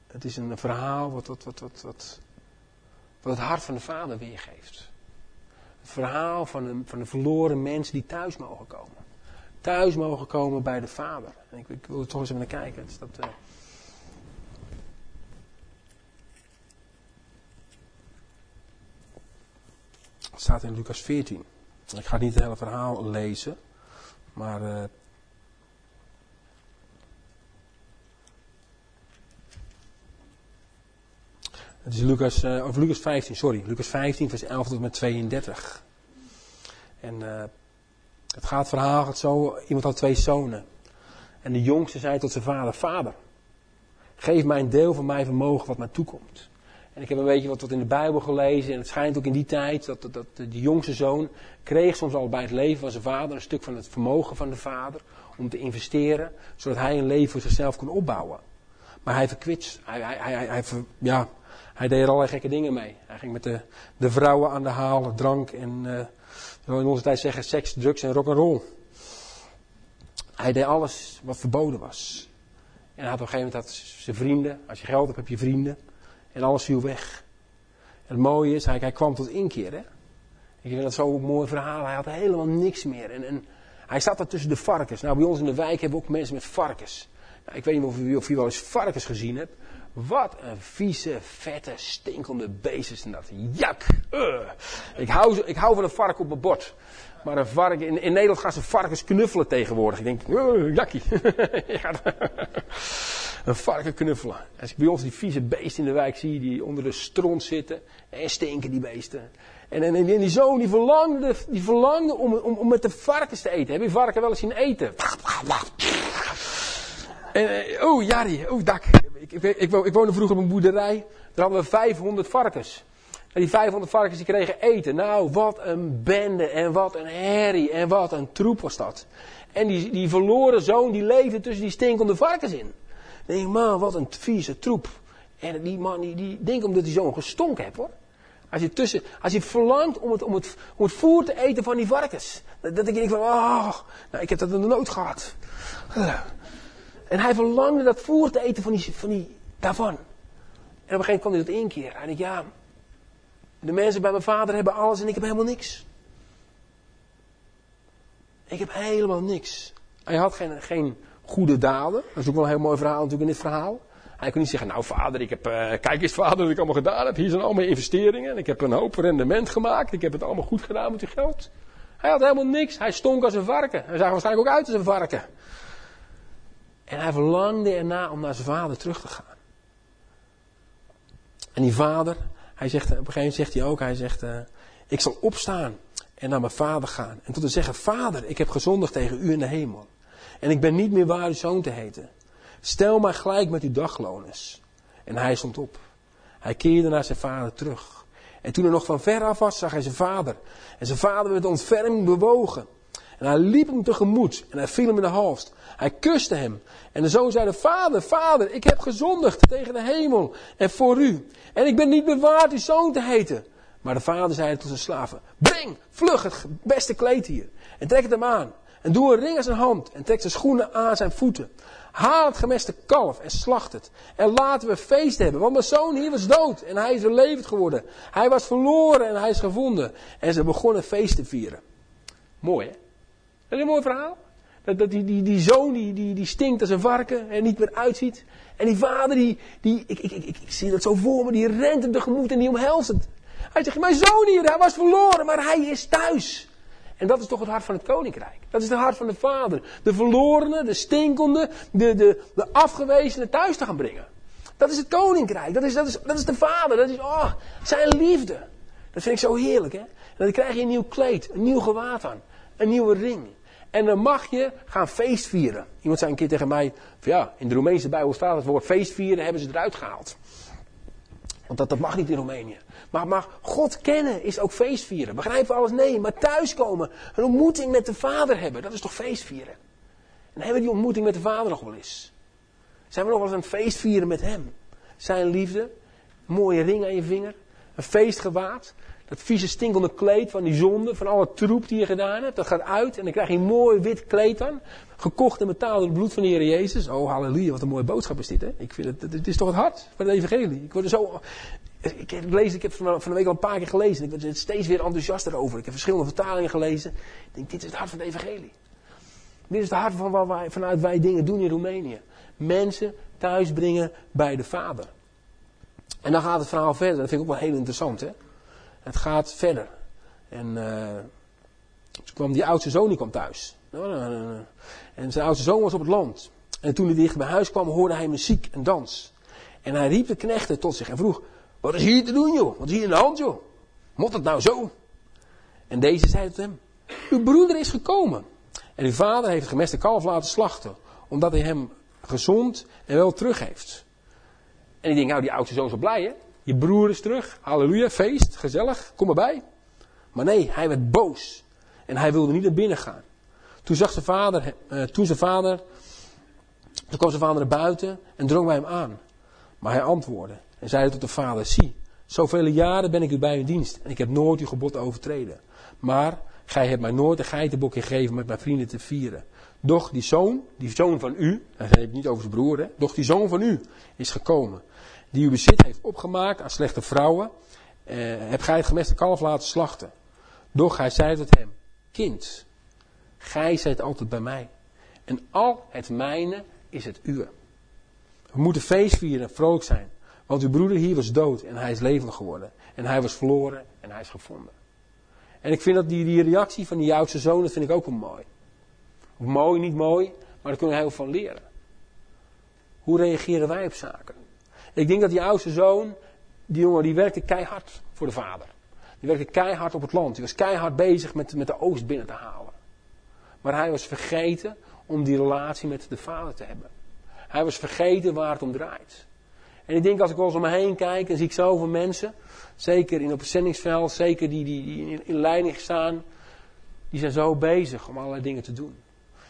Het is een verhaal wat, wat, wat, wat, wat, het hart van de vader weergeeft. Het verhaal van een, van een verloren mens die thuis mogen komen. Thuis mogen komen bij de vader. En ik, ik wil er toch eens even naar kijken. Dus dat. Het staat in Lucas 14. Ik ga niet het hele verhaal lezen, maar. Uh, het is Lucas, uh, of Lucas 15, sorry. Lucas 15, vers 11 tot met 32. En uh, het gaat verhaal gaat zo: iemand had twee zonen. En de jongste zei tot zijn vader: Vader, geef mij een deel van mijn vermogen wat mij toekomt. En ik heb een beetje wat, wat in de Bijbel gelezen. En het schijnt ook in die tijd dat, dat, de jongste zoon kreeg soms al bij het leven van zijn vader een stuk van het vermogen van de vader. Om te investeren, zodat hij een leven voor zichzelf kon opbouwen. Maar hij verkwitst. Hij, hij, hij, hij, ja, hij deed er allerlei gekke dingen mee. Hij ging met de, de vrouwen aan de haal, drank en uh, in onze tijd zeggen seks, drugs en rock'n'roll. Hij deed alles wat verboden was. En hij had op een gegeven moment zijn vrienden. Als je geld hebt, heb je vrienden. En alles viel weg. En het mooie is, hij, kwam tot inkeer. Hè? Ik vind dat zo'n mooi verhaal. Hij had helemaal niks meer. En, en hij zat daar tussen de varkens. Nou, bij ons in de wijk hebben we ook mensen met varkens. Nou, ik weet niet of of u wel eens varkens gezien hebt. Wat een vieze, vette, stinkende beesten zijn dat. Jak! Uh. Ik, hou, ik hou van een varken op mijn bord. Maar een varken, in, in Nederland gaan ze varkens knuffelen tegenwoordig. Ik denk, uh, jakkie. een varken knuffelen. Als ik bij ons die vieze beesten in de wijk zie, die onder de stront zitten. En stinken die beesten. En, en, en die zoon die verlangde, die verlangde om, om, om met de varkens te eten. Heb je varken wel eens zien eten? En, oh, Jari, oh, dak. Ik, ik, ik, ik woonde vroeger op een boerderij. Daar hadden we 500 varkens. En die 500 varkens die kregen eten. Nou, wat een bende en wat een herrie en wat een troep was dat. En die, die verloren zoon die leefde tussen die stinkende varkens in. Dan denk ik, man, wat een vieze troep. En die man, die, die denkt omdat hij zo'n gestonk heeft hoor. Als je, tussen, als je verlangt om het, om, om voer te eten van die varkens. Dat, ik van, oh, nou, ik heb dat nog nooit gehad. En hij verlangde dat voer te eten van die, van die, daarvan. En op een gegeven moment kwam hij dat keer. Hij dacht, ja, De mensen bij mijn vader hebben alles en ik heb helemaal niks. Ik heb helemaal niks. Hij had geen, geen goede daden. Dat is ook wel een heel mooi verhaal natuurlijk in dit verhaal. Hij kon niet zeggen, nou vader, ik heb, uh, kijk eens vader wat ik allemaal gedaan heb. Hier zijn allemaal investeringen. Ik heb een hoop rendement gemaakt. Ik heb het allemaal goed gedaan met uw geld. Hij had helemaal niks. Hij stonk als een varken. Hij zag waarschijnlijk ook uit als een varken. En hij verlangde erna om naar zijn vader terug te gaan. En die vader, hij zegt, op een gegeven moment zegt hij ook, hij zegt, uh, ik zal opstaan en naar mijn vader gaan. En tot te zeggen, vader, ik heb gezondigd tegen u in de hemel. En ik ben niet meer waar uw zoon te heten. Stel mij gelijk met uw dagloners. En hij stond op. Hij keerde naar zijn vader terug. En toen hij nog van ver af was, zag hij zijn vader. En zijn vader werd ontferming bewogen. En hij liep hem tegemoet en hij viel hem in de hals. Hij kuste hem. En de zoon zei: Vader, vader, ik heb gezondigd tegen de hemel en voor u. En ik ben niet meer waard uw zoon te heten. Maar de vader zei tot zijn slaven: Breng, vlug het beste kleed hier. En trek het hem aan. En doe een ring aan zijn hand. En trek zijn schoenen aan zijn voeten. Haal het gemeste kalf en slacht het. En laten we feest hebben. Want mijn zoon hier was dood en hij is er levend geworden. Hij was verloren en hij is gevonden. En ze begonnen feest te vieren. Mooi hè? Dat is een mooi verhaal. Dat, dat die, die, die zoon die, die, die stinkt als een varken en niet meer uitziet. En die vader die, die ik, ik, ik, ik, zie dat zo voor me, die rent hem tegemoet en die omhelst het. Hij zegt, mijn zoon hier, hij was verloren, maar hij is thuis. En dat is toch het hart van het koninkrijk. Dat is het hart van de vader. De verlorene, de stinkende, de, de, de afgewezenen thuis te gaan brengen. Dat is het koninkrijk. Dat is, dat is, dat is de vader. Dat is oh, zijn liefde. Dat vind ik zo heerlijk. Hè? En dan krijg je een nieuw kleed, een nieuw gewaad aan, een nieuwe ring. En dan mag je gaan feestvieren. Iemand zei een keer tegen mij, ja, in de Roemeense Bijbel staat het woord feestvieren, hebben ze eruit gehaald. Want dat, mag niet in Roemenië. Maar, maar God kennen is ook feestvieren. Begrijpen alles? Nee, maar thuiskomen, een ontmoeting met de Vader hebben, dat is toch feestvieren? En hebben we die ontmoeting met de Vader nog wel eens? Zijn we nog wel eens aan het feestvieren met Hem? Zijn liefde, mooie ring aan je vinger, een feestgewaad, dat vieze stinkende kleed van die zonde, van alle troep die je gedaan hebt, dat gaat uit en dan krijg je een mooi wit kleed aan. Gekocht en betaald door het bloed van de Heer Jezus. Oh, halleluja, wat een mooie boodschap is dit, hè? Ik vind het, het is toch het hart van het evangelie. Ik word er zo, ik heb, lees, ik heb van, de week al een paar keer gelezen. Ik word er steeds weer enthousiast erover. Ik heb verschillende vertalingen gelezen. Ik denk, dit is het hart van het evangelie. Dit is het hart van waar wij, vanuit wij dingen doen in Roemenië. Mensen thuisbrengen bij de Vader. En dan gaat het verhaal verder. Dat vind ik ook wel heel interessant, hè? Het gaat verder. En uh, toen kwam die oudste zoon, die kwam thuis. Nou, nou, nou, en zijn oudste zoon was op het land. En toen hij dicht bij huis kwam, hoorde hij muziek en dans. En hij riep de knechten tot zich en vroeg, wat is hier te doen joh? Wat is hier in de hand joh? Moet het nou zo? En deze zei tot hem, uw broeder is gekomen. En uw vader heeft het gemeste kalf laten slachten, omdat hij hem gezond en wel terug heeft. En ik denk, nou die oudste zoon is wel blij hè? Je broer is terug. Halleluja, feest, gezellig, kom erbij. Maar nee, hij werd boos. En hij wilde niet naar binnen gaan. Toen zag zijn vader, eh, toen zijn vader, toen kwam zijn vader naar buiten en drong bij hem aan. Maar hij antwoordde en zei tot de vader, zie, zoveel jaren ben ik u bij uw dienst en ik heb nooit uw gebod overtreden. Maar gij hebt mij nooit een geitenbok gegeven met mijn vrienden te vieren. Doch die zoon, die zoon van u, hij het niet over zijn broer, doch die zoon van u is gekomen die uw bezit heeft opgemaakt aan slechte vrouwen, eh, heb gij het gemeste kalf laten slachten. Doch hij zei tot hem, kind, gij zijt altijd bij mij. En al het mijne is het uwe. We moeten feest vieren en vrolijk zijn. Want uw broeder hier was dood en hij is levend geworden. En hij was verloren en hij is gevonden. En ik vind dat die, die reactie van die oudste zoon, dat vind ik ook wel mooi. Of mooi, niet mooi, maar daar kunnen we heel veel van leren. Hoe reageren wij op zaken? Ik denk dat die oudste zoon, die jongen, die werkte keihard voor de vader. Die werkte keihard op het land. Die was keihard bezig met, met de oogst binnen te halen. Maar hij was vergeten om die relatie met de vader te hebben. Hij was vergeten waar het om draait. En ik denk als ik wel eens om me heen kijk en zie ik zoveel mensen, zeker in op het zendingsveld, zeker die, die, die in, in leiding staan, die zijn zo bezig om allerlei dingen te doen.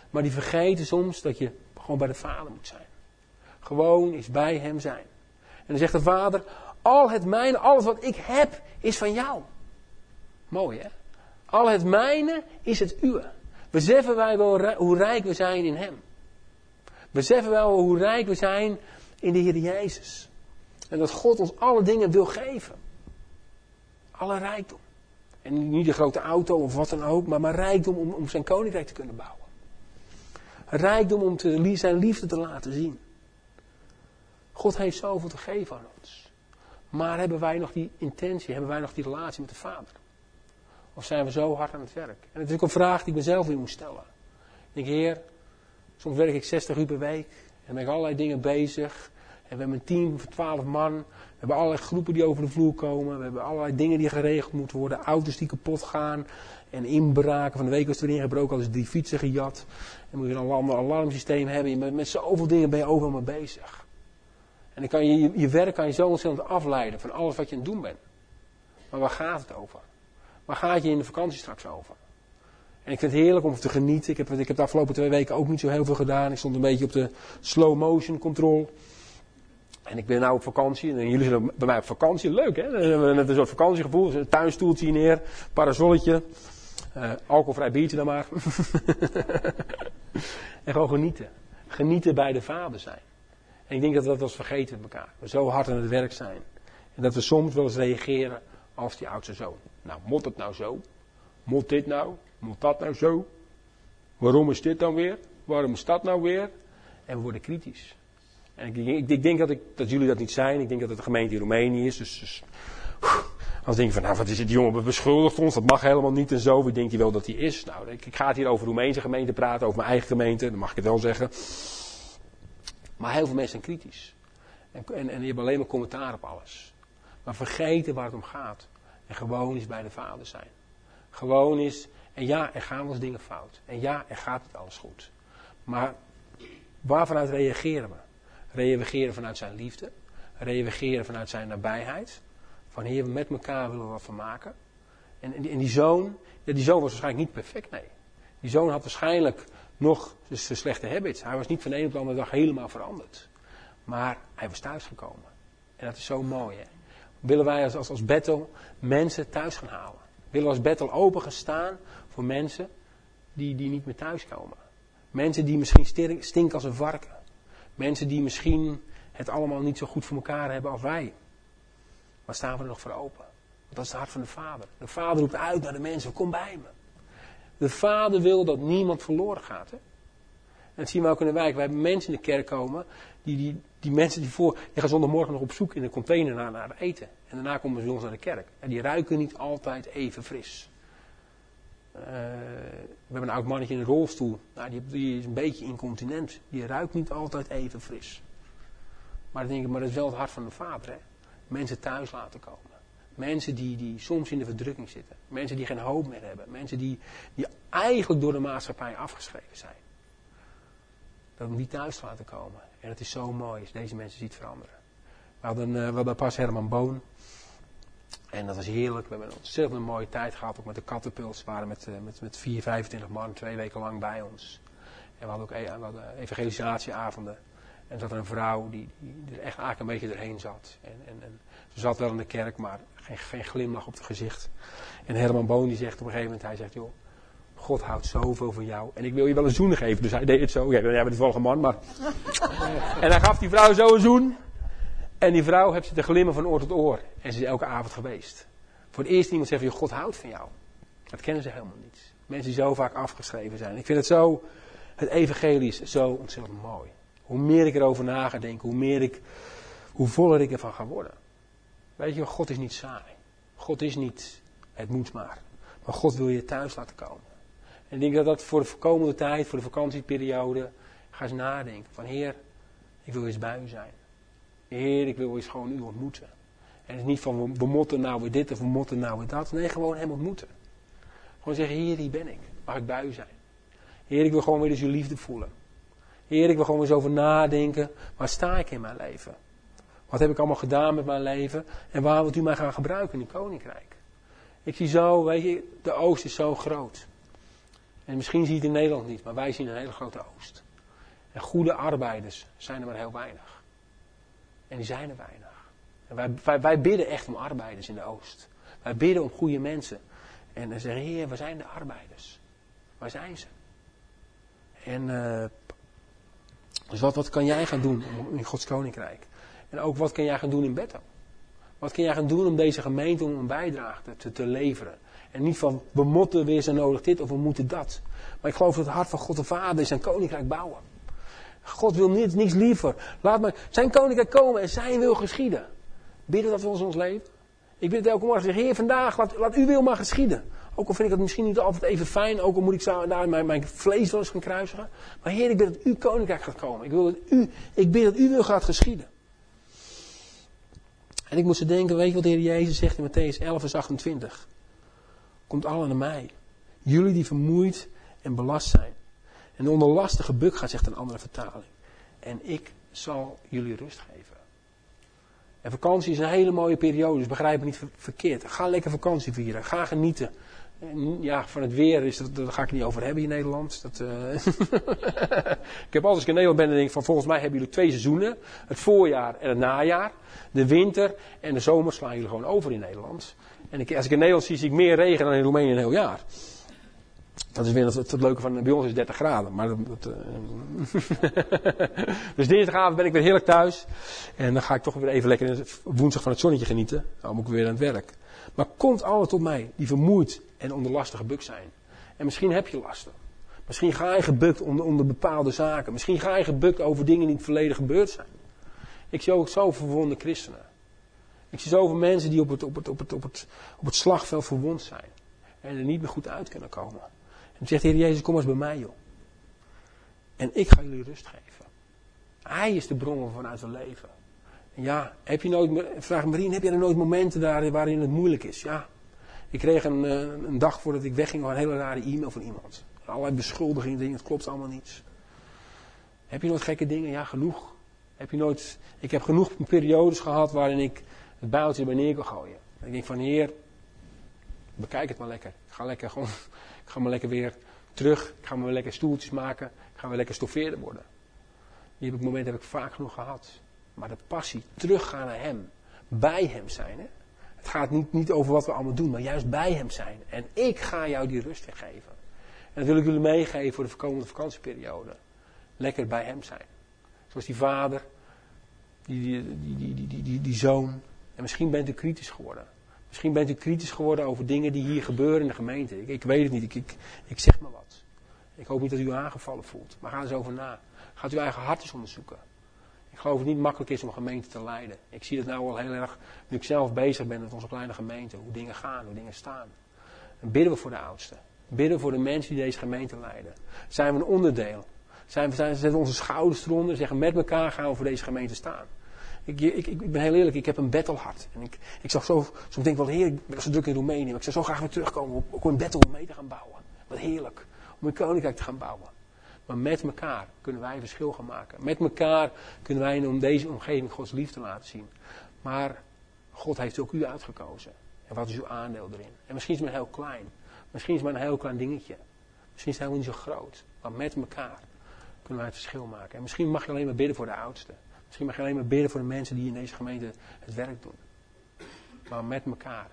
Maar die vergeten soms dat je gewoon bij de vader moet zijn. Gewoon is bij hem zijn. En dan zegt de vader, al het mijne, alles wat ik heb, is van jou. Mooi hè? Al het mijne is het uwe. Beseffen wij wel hoe rijk we zijn in hem. Beseffen wij wel hoe rijk we zijn in de Heer Jezus. En dat God ons alle dingen wil geven. Alle rijkdom. En niet de grote auto of wat dan ook, maar, maar rijkdom om, om zijn koninkrijk te kunnen bouwen. Rijkdom om te, zijn liefde te laten zien. God heeft zoveel te geven aan ons. Maar hebben wij nog die intentie, hebben wij nog die relatie met de Vader? Of zijn we zo hard aan het werk? En dat is ook een vraag die ik mezelf weer moet stellen. Ik denk, Heer, soms werk ik 60 uur per week en ben ik allerlei dingen bezig. En we hebben een team van 12 man. We hebben allerlei groepen die over de vloer komen. We hebben allerlei dingen die geregeld moeten worden. Auto's die kapot gaan. En inbraken. Van de week was er ingebroken, al is drie fietsen gejat. En moet je een ander alarmsysteem hebben. Met, zoveel dingen ben je overal mee bezig. En dan kan je, je, je werk kan je zo ontzettend afleiden van alles wat je aan het doen bent. Maar waar gaat het over? Waar gaat je in de vakantie straks over? En ik vind het heerlijk om te genieten. Ik heb, ik heb de afgelopen twee weken ook niet zo heel veel gedaan. Ik stond een beetje op de slow motion control. En ik ben nou op vakantie. En jullie zijn bij mij op vakantie. Leuk hè? We hebben net een soort vakantiegevoel. Een tuinstoeltje neer. Parasolletje. Uh, alcoholvrij biertje dan maar. en gewoon genieten. Genieten bij de vader zijn. En ik denk dat we dat wel vergeten met elkaar. We zo hard aan het werk zijn. En dat we soms wel eens reageren als die oudste zoon. Nou, moet het nou zo? Moet dit nou? Moet dat nou zo? Waarom is dit dan weer? Waarom is dat nou weer? En we worden kritisch. Ik, ik, denk dat, ik, dat, jullie dat niet zijn. Ik denk dat het de gemeente in Roemenië is. Dus, dus als denk van, nou wat is het, die jongen beschuldigd ons, dat mag helemaal niet en zo. Wie denkt hij wel dat hij is? Nou, ik, ik ga het hier over Roemeense gemeente praten, over mijn eigen gemeente, dan mag ik het wel zeggen. Maar heel veel mensen zijn kritisch. En, en, en die hebben alleen maar commentaar op alles. Maar vergeten waar het om gaat. En gewoon is bij de vader zijn. Gewoon is, en ja, er gaan wel eens dingen fout. En ja, er gaat niet alles goed. Maar waarvanuit reageren we? Reageren vanuit zijn liefde. Reageren vanuit zijn nabijheid. Van hier, met elkaar willen we wat van maken. En, die, die zoon, ja, die zoon was waarschijnlijk niet perfect, nee. Die zoon had waarschijnlijk nog zijn slechte habits. Hij was niet van de ene op de andere dag helemaal veranderd. Maar hij was thuisgekomen. En dat is zo mooi, hè. Willen wij als, als, als Bethel mensen thuis gaan halen? Willen we als Bethel open gaan staan voor mensen die, die niet meer thuiskomen? Mensen die misschien stinken als een varken. Mensen die misschien het allemaal niet zo goed voor elkaar hebben als wij. Maar staan we er nog voor open? Want dat is het hart van de Vader. De Vader roept uit naar de mensen, kom bij me. De Vader wil dat niemand verloren gaat. Hè? En dat zien we ook in de wijk. Wij hebben mensen in de kerk komen, die, die, die mensen die voor, die gaan zondagmorgen nog op zoek in de container naar, naar eten. En daarna komen ze ons naar de kerk. En die ruiken niet altijd even fris. Uh, we hebben een oud mannetje in een rolstoel. Nou, die, die, is een beetje incontinent. Die ruikt niet altijd even fris. Maar denk maar dat is wel het hart van de vader. Hè? Mensen thuis laten komen. Mensen die, die soms in de verdrukking zitten. Mensen die geen hoop meer hebben. Mensen die, die eigenlijk door de maatschappij afgeschreven zijn. Dat we die thuis laten komen. En het is zo mooi als deze mensen ziet veranderen. We hadden, uh, we hadden pas Herman Boon. En dat was heerlijk. We hebben een ontzettend mooie tijd gehad. Ook met de kattenpuls. We waren met, uh, met, met 4, 25 man twee weken lang bij ons. En we hadden ook e evangelisatieavonden. En er zat een vrouw die, die, er echt eigenlijk een beetje erheen zat. En, en, ze zat wel in de kerk, maar geen, geen glimlach op het gezicht. En Herman Boon die zegt op een gegeven moment, hij zegt, joh, God houdt zoveel van jou. En ik wil je wel een zoen geven. Dus hij deed het zo. Ja, jij bent de volgende man, maar... en hij gaf die vrouw zo een zoen. En die vrouw heeft ze te glimmen van oor tot oor. En ze is elke avond geweest. Voor het eerst iemand zegt, joh, God houdt van jou. Dat kennen ze helemaal niet. Mensen die zo vaak afgeschreven zijn. Ik vind het zo, het evangelie zo ontzettend mooi. Hoe meer ik erover na ga denken, hoe meer ik, hoe voller ik ervan ga worden. Weet je, God is niet saai. God is niet, het moet maar. Maar God wil je thuis laten komen. En ik denk dat dat voor de komende tijd, voor de vakantieperiode, ga eens nadenken. Van Heer, ik wil eens bij u zijn. Heer, ik wil eens gewoon u ontmoeten. En het is niet van we motten nou weer dit of we motten nou weer dat. Nee, gewoon hem ontmoeten. Gewoon zeggen, Heer, hier ben ik. Mag ik bij u zijn? Heer, ik wil gewoon weer eens uw liefde voelen. Heer, ik wil gewoon eens over nadenken. Waar sta ik in mijn leven? Wat heb ik allemaal gedaan met mijn leven? En waar wilt u mij gaan gebruiken in het koninkrijk? Ik zie zo, weet je, de oost is zo groot. En misschien zie je het in Nederland niet, maar wij zien een hele grote oost. En goede arbeiders zijn er maar heel weinig. En die zijn er weinig. En wij, wij, bidden echt om arbeiders in de oost. Wij bidden om goede mensen. En dan zeggen, heer, waar zijn de arbeiders? Waar zijn ze? En uh, dus wat, wat kan jij gaan doen in Gods koninkrijk? En ook wat kan jij gaan doen in Bethel? Wat kun jij gaan doen om deze gemeente om een bijdrage te, te leveren? En niet van, we moeten weer zo nodig dit of we moeten dat. Maar ik geloof dat het hart van God de Vader is zijn koninkrijk bouwen. God wil niets, liever. Laat maar zijn koninkrijk komen en zijn wil geschieden. Bidden dat we ons ons leven. Ik bid het elke morgen. Zeg, Heer, vandaag laat, laat uw wil maar geschieden. Ook al vind ik het misschien niet altijd even fijn. Ook al moet ik daar mijn, mijn vlees wel eens gaan kruisigen. Maar Heer, ik bid dat uw koninkrijk gaat komen. Ik, wil dat u, ik bid dat uw wil gaat geschieden. En ik moest ze denken, weet je wat de Heer Jezus zegt in Matthäus 11 vers 28? Komt allen naar mij. Jullie die vermoeid en belast zijn. En onder lastige buk gaat, zegt een andere vertaling. En ik zal jullie rust geven. En vakantie is een hele mooie periode, dus begrijp me niet verkeerd. Ga lekker vakantie vieren, ga genieten. Ja, van het weer, is dat, daar ga ik niet over hebben in Nederland. Dat, uh... ik heb altijd als ik in Nederland ben, dan denk ik van volgens mij hebben jullie twee seizoenen. Het voorjaar en het najaar. De winter en de zomer slaan jullie gewoon over in Nederland. En ik, als ik in Nederland zie, zie ik meer regen dan in Roemenië een heel jaar. Dat is weer het, het, leuke van, bij ons is 30 graden. Maar dat, dat, uh, dus dinsdagavond ben ik weer heerlijk thuis. En dan ga ik toch weer even lekker woensdag van het zonnetje genieten. Dan moet ik weer aan het werk. Maar komt alle tot mij die vermoeid en onder lastige buk zijn. En misschien heb je lasten. Misschien ga je gebukt onder, onder bepaalde zaken. Misschien ga je gebukt over dingen die in het verleden gebeurd zijn. Ik zie ook zoveel verwonde christenen. Ik zie zoveel mensen die op het, op, het, op, het, op, het, op het slagveld verwond zijn. En er niet meer goed uit kunnen komen. En zegt de Heer Jezus, kom eens bij mij joh. En ik ga jullie rust geven. Hij is de bron vanuit het leven. En ja, heb je nooit, vraag Marien, heb je er nooit momenten daar waarin het moeilijk is? Ja. Ik kreeg een, eh, een dag voordat ik wegging een hele rare e-mail van iemand. Allerlei beschuldigingen, dingen, het klopt allemaal niets. Heb je nooit gekke dingen? Ja, genoeg. Heb je nooit, ik heb genoeg periodes gehad waarin ik het bijltje bij neer kan gooien. En ik denk van, heer, bekijk het maar lekker. Ik ga lekker gewoon, ga maar lekker weer terug. Ik ga maar lekker stoeltjes maken. Ik ga weer lekker stoffeerder worden. Die heb ik, moment heb ik vaak genoeg gehad. Maar de passie, teruggaan naar hem. Bij hem zijn. Hè? Het gaat niet, niet over wat we allemaal doen, maar juist bij hem zijn. En ik ga jou die rust geven. En dat wil ik jullie meegeven voor de komende vakantieperiode. Lekker bij hem zijn. Zoals die vader, die, die, die, die, die, die, die zoon. En misschien bent u kritisch geworden. Misschien bent u kritisch geworden over dingen die hier gebeuren in de gemeente. Ik, ik weet het niet, ik, ik, zeg maar wat. Ik hoop niet dat u aangevallen voelt. Maar ga eens over na. Gaat uw eigen hart eens onderzoeken. Ik geloof het niet makkelijk is om een gemeente te leiden. Ik zie het nou al heel erg, nu ik zelf bezig ben met onze kleine gemeente. Hoe dingen gaan, hoe dingen staan. En bidden we voor de oudsten. Bidden voor de mensen die deze gemeente leiden. Zijn we een onderdeel? Zijn we, zijn, zetten we onze schouders eronder en zeggen met elkaar gaan we voor deze gemeente staan. Ik, ik, ik ben heel eerlijk, ik heb een battlehart. En ik, ik zag zo, soms denk ik wel, heer, ik ben zo druk in Roemenië, maar ik zou zo graag weer terugkomen om een battle mee te gaan bouwen. Wat heerlijk. Om een koninkrijk te gaan bouwen. Maar met elkaar kunnen wij verschil gaan maken. Met elkaar kunnen wij in deze omgeving Gods liefde laten zien. Maar God heeft ook u uitgekozen. En wat is uw aandeel erin? En misschien is het maar heel klein. Misschien is het maar een heel klein dingetje. Misschien is het helemaal niet zo groot. Maar met elkaar kunnen wij het verschil maken. En misschien mag je alleen maar bidden voor de oudsten. Misschien mag je alleen maar bidden voor de mensen die in deze gemeente het werk doen. Maar met elkaar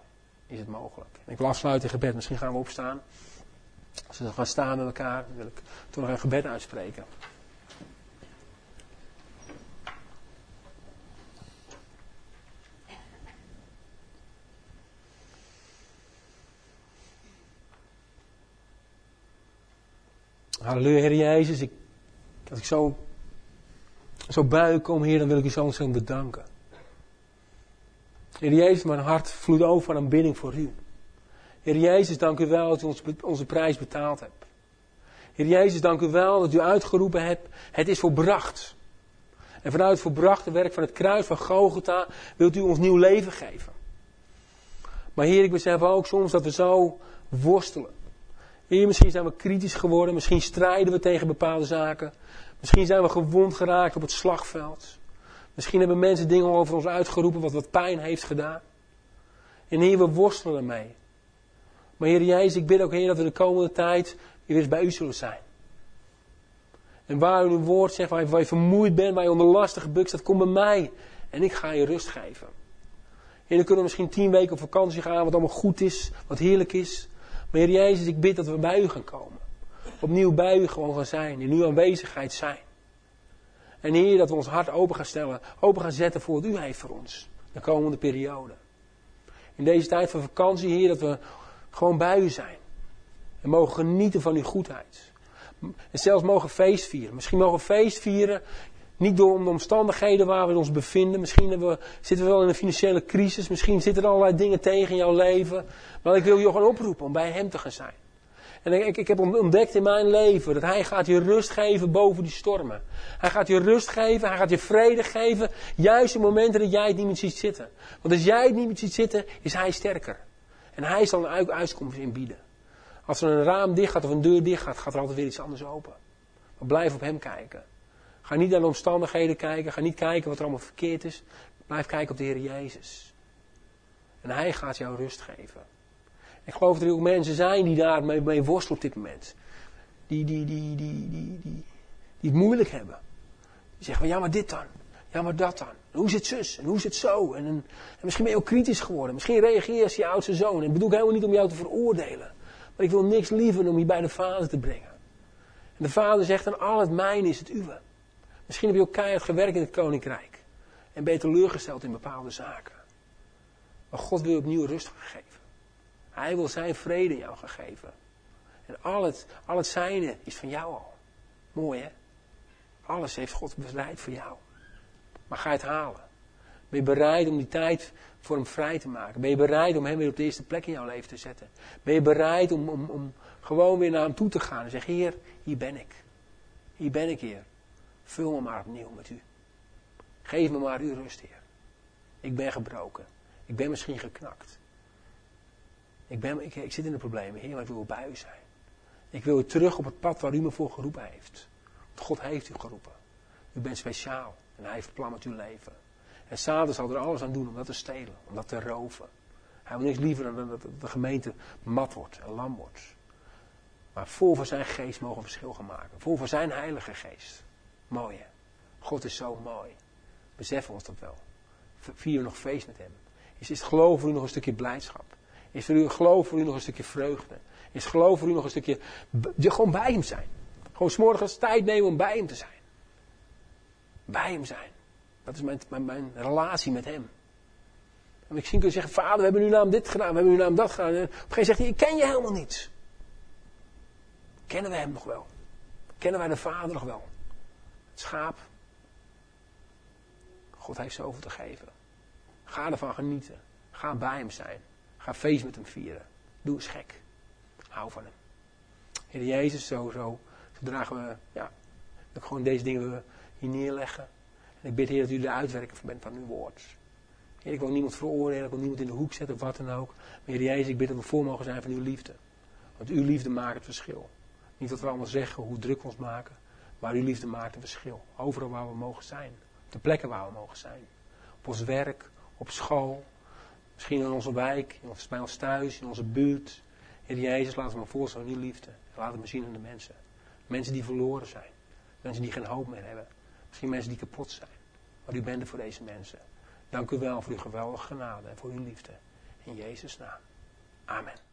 is het mogelijk. Ik wil afsluiten in gebed. Misschien gaan we opstaan. Als we gaan staan met elkaar, wil ik toch nog een gebed uitspreken. Halleluja, Heer Jezus. Ik, als ik zo, zo buik kom, Heer, dan wil ik u zo ontzettend bedanken. Heer Jezus, mijn hart vloeit over van aanbidding voor u. Heer Jezus, dank u wel dat u ons, onze prijs betaald hebt. Heer Jezus, dank u wel dat u uitgeroepen hebt, het is volbracht. En vanuit volbrachte werk van het kruis van Gogota wilt u ons nieuw leven geven. Maar Heer, ik besef ook soms dat we zo worstelen. Heer, misschien zijn we kritisch geworden, misschien strijden we tegen bepaalde zaken. Misschien zijn we gewond geraakt op het slagveld. Misschien hebben mensen dingen over ons uitgeroepen wat wat pijn heeft gedaan. En Heer, we worstelen ermee. Maar Heer Jezus, ik bid ook Heer dat we de komende tijd weer eens bij u zullen zijn. En waar u uw woord zegt, waar je, vermoeid bent, waar je onder lastige buk staat, kom bij mij. En ik ga je rust geven. En dan kunnen we misschien tien weken op vakantie gaan, wat allemaal goed is, wat heerlijk is. Maar Heer Jezus, ik bid dat we bij u gaan komen. Opnieuw bij u gewoon gaan zijn, in uw aanwezigheid zijn. En Heer, dat we ons hart open gaan stellen, open gaan zetten voor wat u heeft voor ons. De komende periode. In deze tijd van vakantie, Heer, dat we gewoon bij u zijn. En mogen genieten van uw goedheid. En zelfs mogen feest vieren. Misschien mogen feest vieren. Niet door de omstandigheden waar we ons bevinden. Misschien we, zitten we wel in een financiële crisis. Misschien zitten er allerlei dingen tegen jouw leven. Maar ik wil je gewoon oproepen om bij Hem te gaan zijn. En ik, ik heb ontdekt in mijn leven dat Hij gaat je rust geven boven die stormen. Hij gaat je rust geven, Hij gaat je vrede geven. Juist in momenten dat jij het niet meer ziet zitten. Want als jij het niet meer ziet zitten, is Hij sterker. En Hij zal een uitkomst inbieden. Als er een raam dicht gaat of een deur dicht gaat, gaat er altijd weer iets anders open. Maar blijf op Hem kijken. Ga niet naar de omstandigheden kijken. Ga niet kijken wat er allemaal verkeerd is. Blijf kijken op de Heer Jezus. En Hij gaat jou rust geven. Ik geloof dat er ook mensen zijn die daarmee mee worstelen op dit moment. Die, die, die, die, die, die, die het moeilijk hebben. Die zeggen van ja maar dit dan. Ja maar dat dan. En hoe zit zus? En hoe zit zo? En, en, misschien ben je ook kritisch geworden. Misschien reageer je je oudste zoon. En ik bedoel helemaal niet om jou te veroordelen. Maar ik wil niks liever dan om je bij de vader te brengen. En de vader zegt dan al het mijne is het uwe. Misschien heb je ook keihard gewerkt in het koninkrijk. En ben je teleurgesteld in bepaalde zaken. Maar God wil opnieuw rust geven. Hij wil zijn vrede jou geven. En al het, al het zijne is van jou al. Mooi hè? Alles heeft God bereid voor jou. Maar ga je het halen? Ben je bereid om die tijd voor hem vrij te maken? Ben je bereid om hem weer op de eerste plek in jouw leven te zetten? Ben je bereid om, om, om gewoon weer naar hem toe te gaan en zeggen: Heer, hier ben ik. Hier ben ik, Heer. Vul me maar opnieuw met u. Geef me maar uw rust, Heer. Ik ben gebroken. Ik ben misschien geknakt. Ik, ben, ik, ik zit in de problemen. Heer, maar ik wil bij u zijn. Ik wil terug op het pad waar u me voor geroepen heeft. Want God heeft u geroepen. U bent speciaal. En hij heeft plan met uw leven. En Satan zal er alles aan doen om dat te stelen. Om dat te roven. Hij wil niks liever dan dat de gemeente mat wordt en lam wordt. Maar vol van zijn geest mogen we verschil gaan maken. Vol van zijn heilige geest. Mooi hè. God is zo mooi. Beseffen ons dat wel. Vieren we nog feest met hem. Is het voor u nog een stukje blijdschap? Is voor u geloof voor u nog een stukje vreugde? Is geloof voor u nog een stukje. Gewoon bij hem zijn. Gewoon s'morgens tijd nemen om bij hem te zijn. Bij hem zijn. Dat is mijn, mijn, mijn relatie met hem. En misschien kun je zeggen: Vader, we hebben nu naam dit gedaan, we hebben nu naam dat gedaan. En op een gegeven moment zegt hij: Ik ken je helemaal niet. Kennen we hem nog wel? Kennen wij de Vader nog wel? Het schaap. God heeft zoveel te geven. Ga ervan genieten. Ga bij hem zijn. Ga feest met hem vieren. Doe eens gek. Hou van hem. Heer Jezus, zo, zo, zo dragen we, ja, dat gewoon deze dingen hier neerleggen. En ik bid Heer dat u de uitwerker bent van uw woord. Heer, ik wil niemand veroordelen, ik wil niemand in de hoek zetten of wat dan ook. Maar Heer Jezus, ik bid dat we voor mogen zijn van uw liefde. Want uw liefde maakt het verschil. Niet wat we allemaal zeggen, hoe druk we ons maken. Maar uw liefde maakt een verschil. Overal waar we mogen zijn. Op de plekken waar we mogen zijn. Op ons werk, op school. Misschien in onze wijk, bij ons thuis, in onze buurt. Heer Jezus, laat me voor van uw liefde. Laat het me zien aan de mensen. Mensen die verloren zijn. Mensen die geen hoop meer hebben. Misschien mensen die kapot zijn. Maar u bent er voor deze mensen. Dank u wel voor uw geweldige genade en voor uw liefde. In Jezus' naam. Amen.